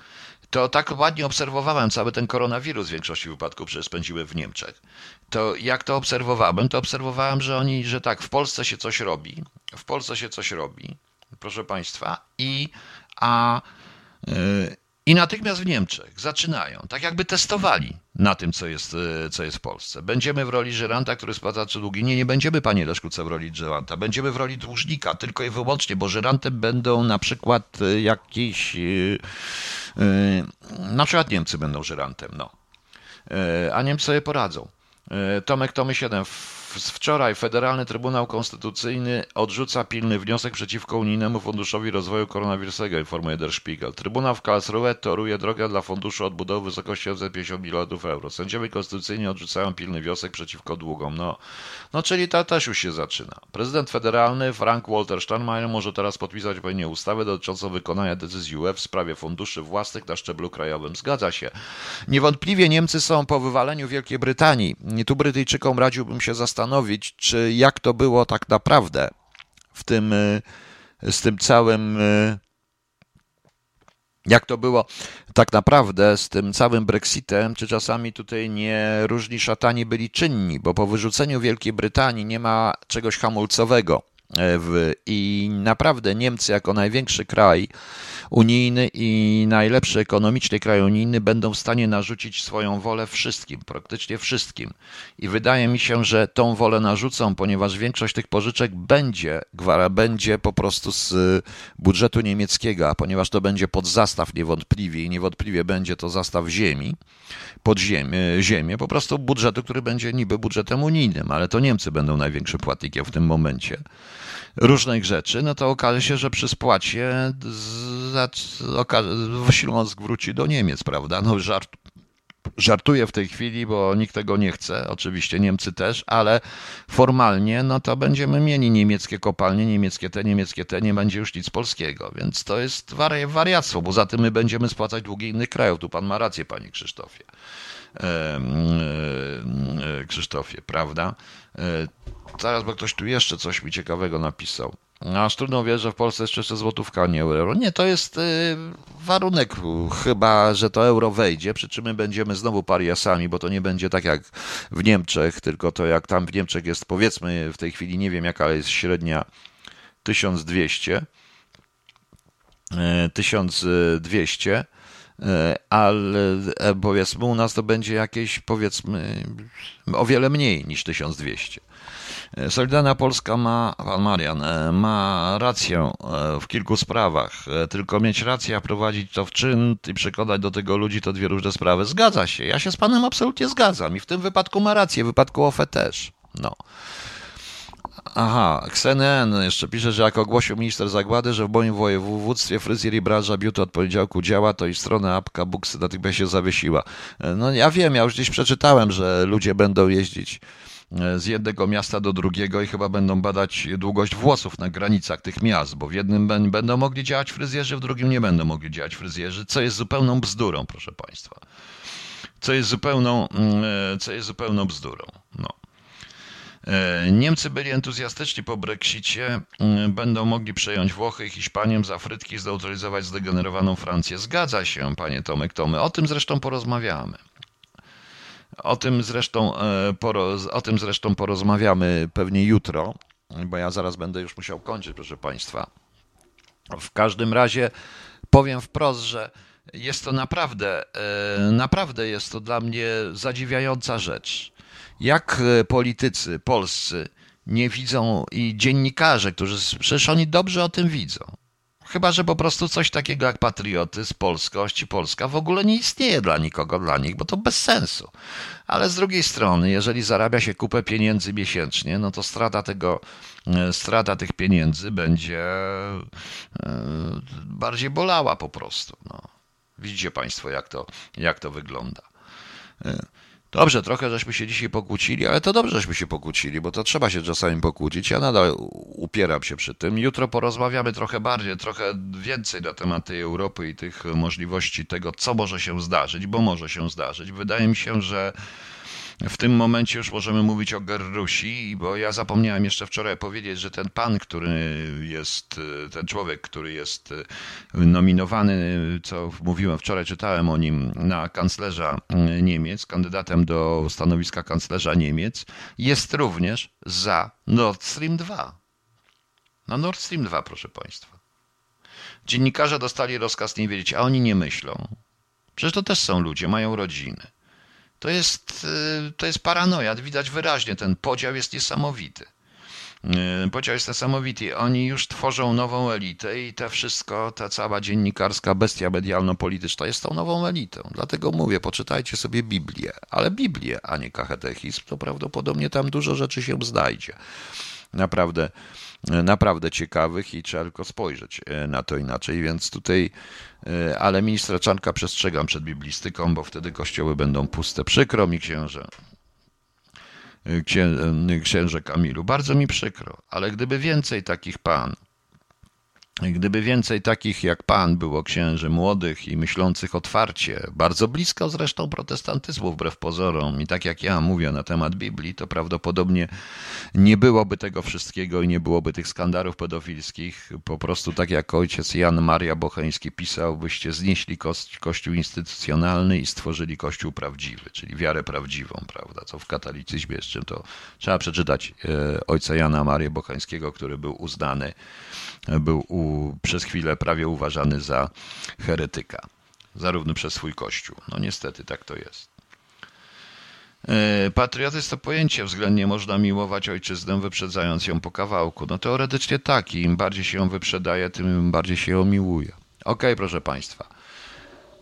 to tak ładnie obserwowałem cały ten koronawirus w większości wypadków, przecież spędziłem w Niemczech. To jak to obserwowałem, to obserwowałem, że oni, że tak, w Polsce się coś robi, w Polsce się coś robi, proszę Państwa, i a yy, i natychmiast w Niemczech zaczynają, tak jakby testowali na tym, co jest, e, co jest w Polsce. Będziemy w roli żeranta, który spłaca trzy długi. Nie, nie będziemy, panie Leszkuce, w roli żeranta. Będziemy w roli dłużnika, tylko i wyłącznie, bo żerantem będą na przykład e, jakiś... Yy, na przykład Niemcy będą żerantem, no. A Niemcy sobie poradzą. Tomek Tomy 7 Wczoraj Federalny Trybunał Konstytucyjny odrzuca pilny wniosek przeciwko Unijnemu Funduszowi Rozwoju Koronawirusowego, informuje Der Spiegel. Trybunał w Karlsruhe toruje drogę dla Funduszu Odbudowy w wysokości 50 miliardów euro. Sędziowie konstytucyjni odrzucają pilny wniosek przeciwko długom. No, no czyli to też już się zaczyna. Prezydent federalny Frank Walter Steinmeier może teraz podpisać odpowiednie ustawę dotyczącą wykonania decyzji UE w sprawie funduszy własnych na szczeblu krajowym. Zgadza się. Niewątpliwie Niemcy są po wywaleniu Wielkiej Brytanii. Tu Brytyjczykom radziłbym się zastanowić, zastanowić, czy jak to było tak naprawdę w tym, y, z tym całym, y, jak to było tak naprawdę z tym całym Brexitem, czy czasami tutaj nie różni szatani byli czynni, bo po wyrzuceniu Wielkiej Brytanii nie ma czegoś hamulcowego. E, w, I naprawdę Niemcy, jako największy kraj unijny i najlepszy ekonomicznie kraj unijny, będą w stanie narzucić swoją wolę wszystkim, praktycznie wszystkim. I wydaje mi się, że tą wolę narzucą, ponieważ większość tych pożyczek będzie, gwara, będzie po prostu z budżetu niemieckiego, a ponieważ to będzie pod zastaw niewątpliwie i niewątpliwie będzie to zastaw ziemi, pod ziemię, ziemię, po prostu budżetu, który będzie niby budżetem unijnym, ale to Niemcy będą największym płatnikiem w tym momencie różnych rzeczy, no to okaże się, że przy spłacie Śląsk wróci do Niemiec, prawda? No żart, żartuję w tej chwili, bo nikt tego nie chce, oczywiście Niemcy też, ale formalnie no to będziemy mieli niemieckie kopalnie, niemieckie te, niemieckie te, nie będzie już nic polskiego, więc to jest wari wariactwo, bo za tym my będziemy spłacać długi innych krajów. Tu pan ma rację, panie Krzysztofie. E, Krzysztofie, prawda? E, zaraz, bo ktoś tu jeszcze coś mi ciekawego napisał. Aż trudno wierzyć, że w Polsce jest jeszcze złotówka, a nie euro. Nie, to jest warunek chyba, że to euro wejdzie, przy czym my będziemy znowu pariasami, bo to nie będzie tak jak w Niemczech, tylko to jak tam w Niemczech jest, powiedzmy, w tej chwili nie wiem jaka jest średnia 1200, 1200, E, ale e, powiedzmy u nas to będzie jakieś powiedzmy o wiele mniej niż 1200. E, Solidarna Polska ma, pan Marian, ma rację w kilku sprawach, tylko mieć rację, a prowadzić to w czyn i przekonać do tego ludzi to dwie różne sprawy. Zgadza się, ja się z panem absolutnie zgadzam i w tym wypadku ma rację, w wypadku OFE też. No. Aha, XNN jeszcze pisze, że jak ogłosił minister Zagłady, że w moim województwie fryzjer i branża beauty od poniedziałku działa, to i strona apka Booksy natychmiast się zawiesiła. No ja wiem, ja już gdzieś przeczytałem, że ludzie będą jeździć e, z jednego miasta do drugiego i chyba będą badać długość włosów na granicach tych miast, bo w jednym będą mogli działać fryzjerzy, w drugim nie będą mogli działać fryzjerzy, co jest zupełną bzdurą, proszę Państwa. Co jest zupełną, mm, e, co jest zupełną bzdurą. No. E, Niemcy byli entuzjastyczni po Brexicie, mm, będą mogli przejąć Włochy i Hiszpanię z Afryki i zneutralizować zdegenerowaną Francję. Zgadza się, panie Tomek Tomy. O tym zresztą porozmawiamy. O tym zresztą, e, poroz, o tym zresztą porozmawiamy pewnie jutro, bo ja zaraz będę już musiał kończyć, proszę państwa. W każdym razie powiem wprost, że jest to naprawdę, e, naprawdę jest to dla mnie zadziwiająca rzecz. Jak e, politycy polscy nie widzą i dziennikarze, którzy przecież oni dobrze o tym widzą. Chyba, że po prostu coś takiego jak patriotyzm, polskość i Polska w ogóle nie istnieje dla nikogo, dla nich, bo to bez sensu. Ale z drugiej strony, jeżeli zarabia się kupę pieniędzy miesięcznie, no to strata tego, e, strata tych pieniędzy będzie bardziej bolała po prostu. No. Widzicie Państwo, jak to, jak to wygląda. Dobrze, trochę żeśmy się dzisiaj pokłócili, ale to dobrze, żeśmy się pokłócili, bo to trzeba się czasami pokłócić. Ja nadal upieram się przy tym. Jutro porozmawiamy trochę bardziej, trochę więcej na temat tej Europy i tych możliwości tego, co może się zdarzyć, bo może się zdarzyć. Wydaje mi się, że w tym momencie już możemy mówić o Gerrusi, bo ja zapomniałem jeszcze wczoraj powiedzieć, że ten pan, który jest, ten człowiek, który jest nominowany, co mówiłem wczoraj, czytałem o nim na kanclerza Niemiec, kandydatem do stanowiska kanclerza Niemiec, jest również za Nord Stream 2. Na Nord Stream 2, proszę Państwa. Dziennikarze dostali rozkaz nie wiedzieć, a oni nie myślą. Przecież to też są ludzie, mają rodziny. To jest, y, to jest paranoja. Widać wyraźnie, ten podział jest niesamowity. Y, podział jest niesamowity. Oni już tworzą nową elitę i to wszystko, ta cała dziennikarska bestia medialno-polityczna jest tą nową elitą. Dlatego mówię, poczytajcie sobie Biblię, ale Biblię, a nie kachetechizm, to prawdopodobnie tam dużo rzeczy się znajdzie. Naprawdę naprawdę ciekawych i trzeba tylko spojrzeć e, na to inaczej, więc tutaj, e, ale ministra Czanka przestrzegam przed biblistyką, bo wtedy kościoły będą puste. Przykro mi księże, e, księ, księże Kamilu, bardzo mi przykro, ale gdyby więcej takich pan, Gdyby więcej takich jak pan było księży młodych i myślących otwarcie, bardzo blisko zresztą protestantyzmu wbrew pozorom i tak jak ja mówię na temat Biblii, to prawdopodobnie nie byłoby tego wszystkiego i nie byłoby tych skandalów pedofilskich. Po prostu tak jak ojciec Jan Maria Bocheński pisał, byście znieśli kościół instytucjonalny i stworzyli kościół prawdziwy, czyli wiarę prawdziwą, prawda, co w katolicyzmie jeszcze to trzeba przeczytać e, ojca Jana Marię Bocheńskiego, który był uznany był u, przez chwilę prawie uważany za heretyka, zarówno przez swój kościół. No niestety tak to jest. E, patriotyzm to pojęcie, względnie można miłować ojczyznę, wyprzedzając ją po kawałku. No teoretycznie tak, im bardziej się ją wyprzedaje, tym bardziej się ją miłuje. Ok, proszę Państwa.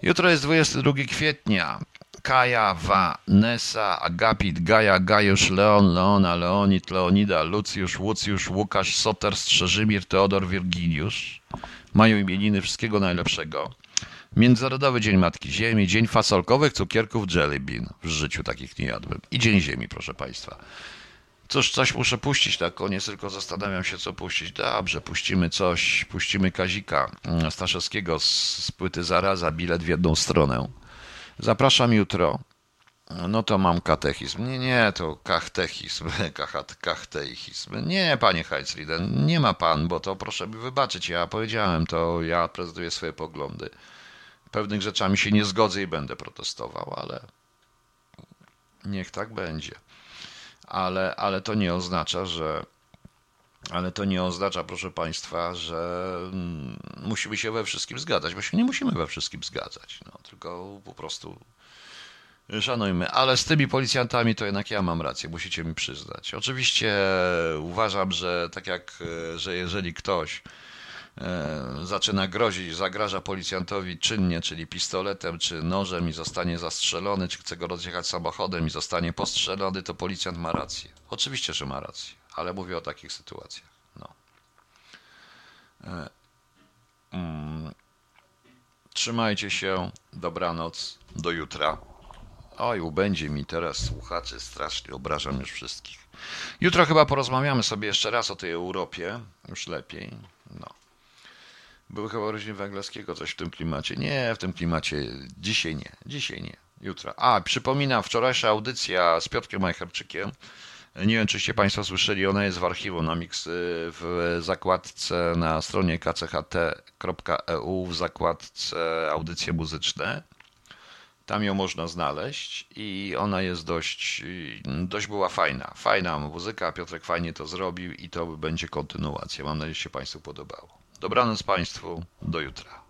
Jutro jest 22 kwietnia. Kaja, Vanessa, Agapit, Gaja, Gajusz, Leon, Leona, Leonid, Leonida, Lucjusz, Łucjusz, Łukasz, Soter, Strzeżymir, Teodor, Wirginiusz. Mają imieniny wszystkiego najlepszego. Międzynarodowy Dzień Matki Ziemi, Dzień Fasolkowych Cukierków Jelly Bean. W życiu takich nie jadłem. I Dzień Ziemi, proszę Państwa. Cóż, coś muszę puścić na koniec, tylko zastanawiam się, co puścić. Dobrze, puścimy coś. Puścimy Kazika Staszewskiego z, z płyty Zaraza, bilet w jedną stronę. Zapraszam jutro. No to mam katechizm. Nie, nie, to kachtechizm, [LAUGHS] kachtechizm. Nie, panie Heitzliden, nie ma pan, bo to proszę mi wybaczyć. Ja powiedziałem to, ja prezentuję swoje poglądy. Pewnych rzeczami się nie zgodzę i będę protestował, ale niech tak będzie. Ale, ale to nie oznacza, że ale to nie oznacza, proszę Państwa, że mm, musimy się we wszystkim zgadzać, bo się nie musimy we wszystkim zgadzać, no, tylko po prostu szanujmy. Ale z tymi policjantami to jednak ja mam rację, musicie mi przyznać. Oczywiście uważam, że tak jak, że jeżeli ktoś e, zaczyna grozić, zagraża policjantowi czynnie, czyli pistoletem czy nożem i zostanie zastrzelony, czy chce go rozjechać samochodem i zostanie postrzelony, to policjant ma rację. Oczywiście, że ma rację ale mówię o takich sytuacjach. No. E, mm. Trzymajcie się, dobranoc, do jutra. Oj, ubędzie mi teraz słuchaczy, strasznie obrażam już wszystkich. Jutro chyba porozmawiamy sobie jeszcze raz o tej Europie, już lepiej. No. Były chyba urodziny Węglarskiego, coś w tym klimacie. Nie, w tym klimacie dzisiaj nie, dzisiaj nie, jutro. A, przypominam, wczorajsza audycja z Piotrkiem Majcherczykiem Nie wiem, czyście Państwo słyszeli, ona jest w archiwum na mix y, w zakładce na stronie kcht.eu w zakładce audycje muzyczne. Tam ją można znaleźć i ona jest dość, dość była fajna. Fajna muzyka, Piotrek fajnie to zrobił i to będzie kontynuacja. Mam nadzieję, że się Państwu podobało. Dobranoc Państwu, do jutra.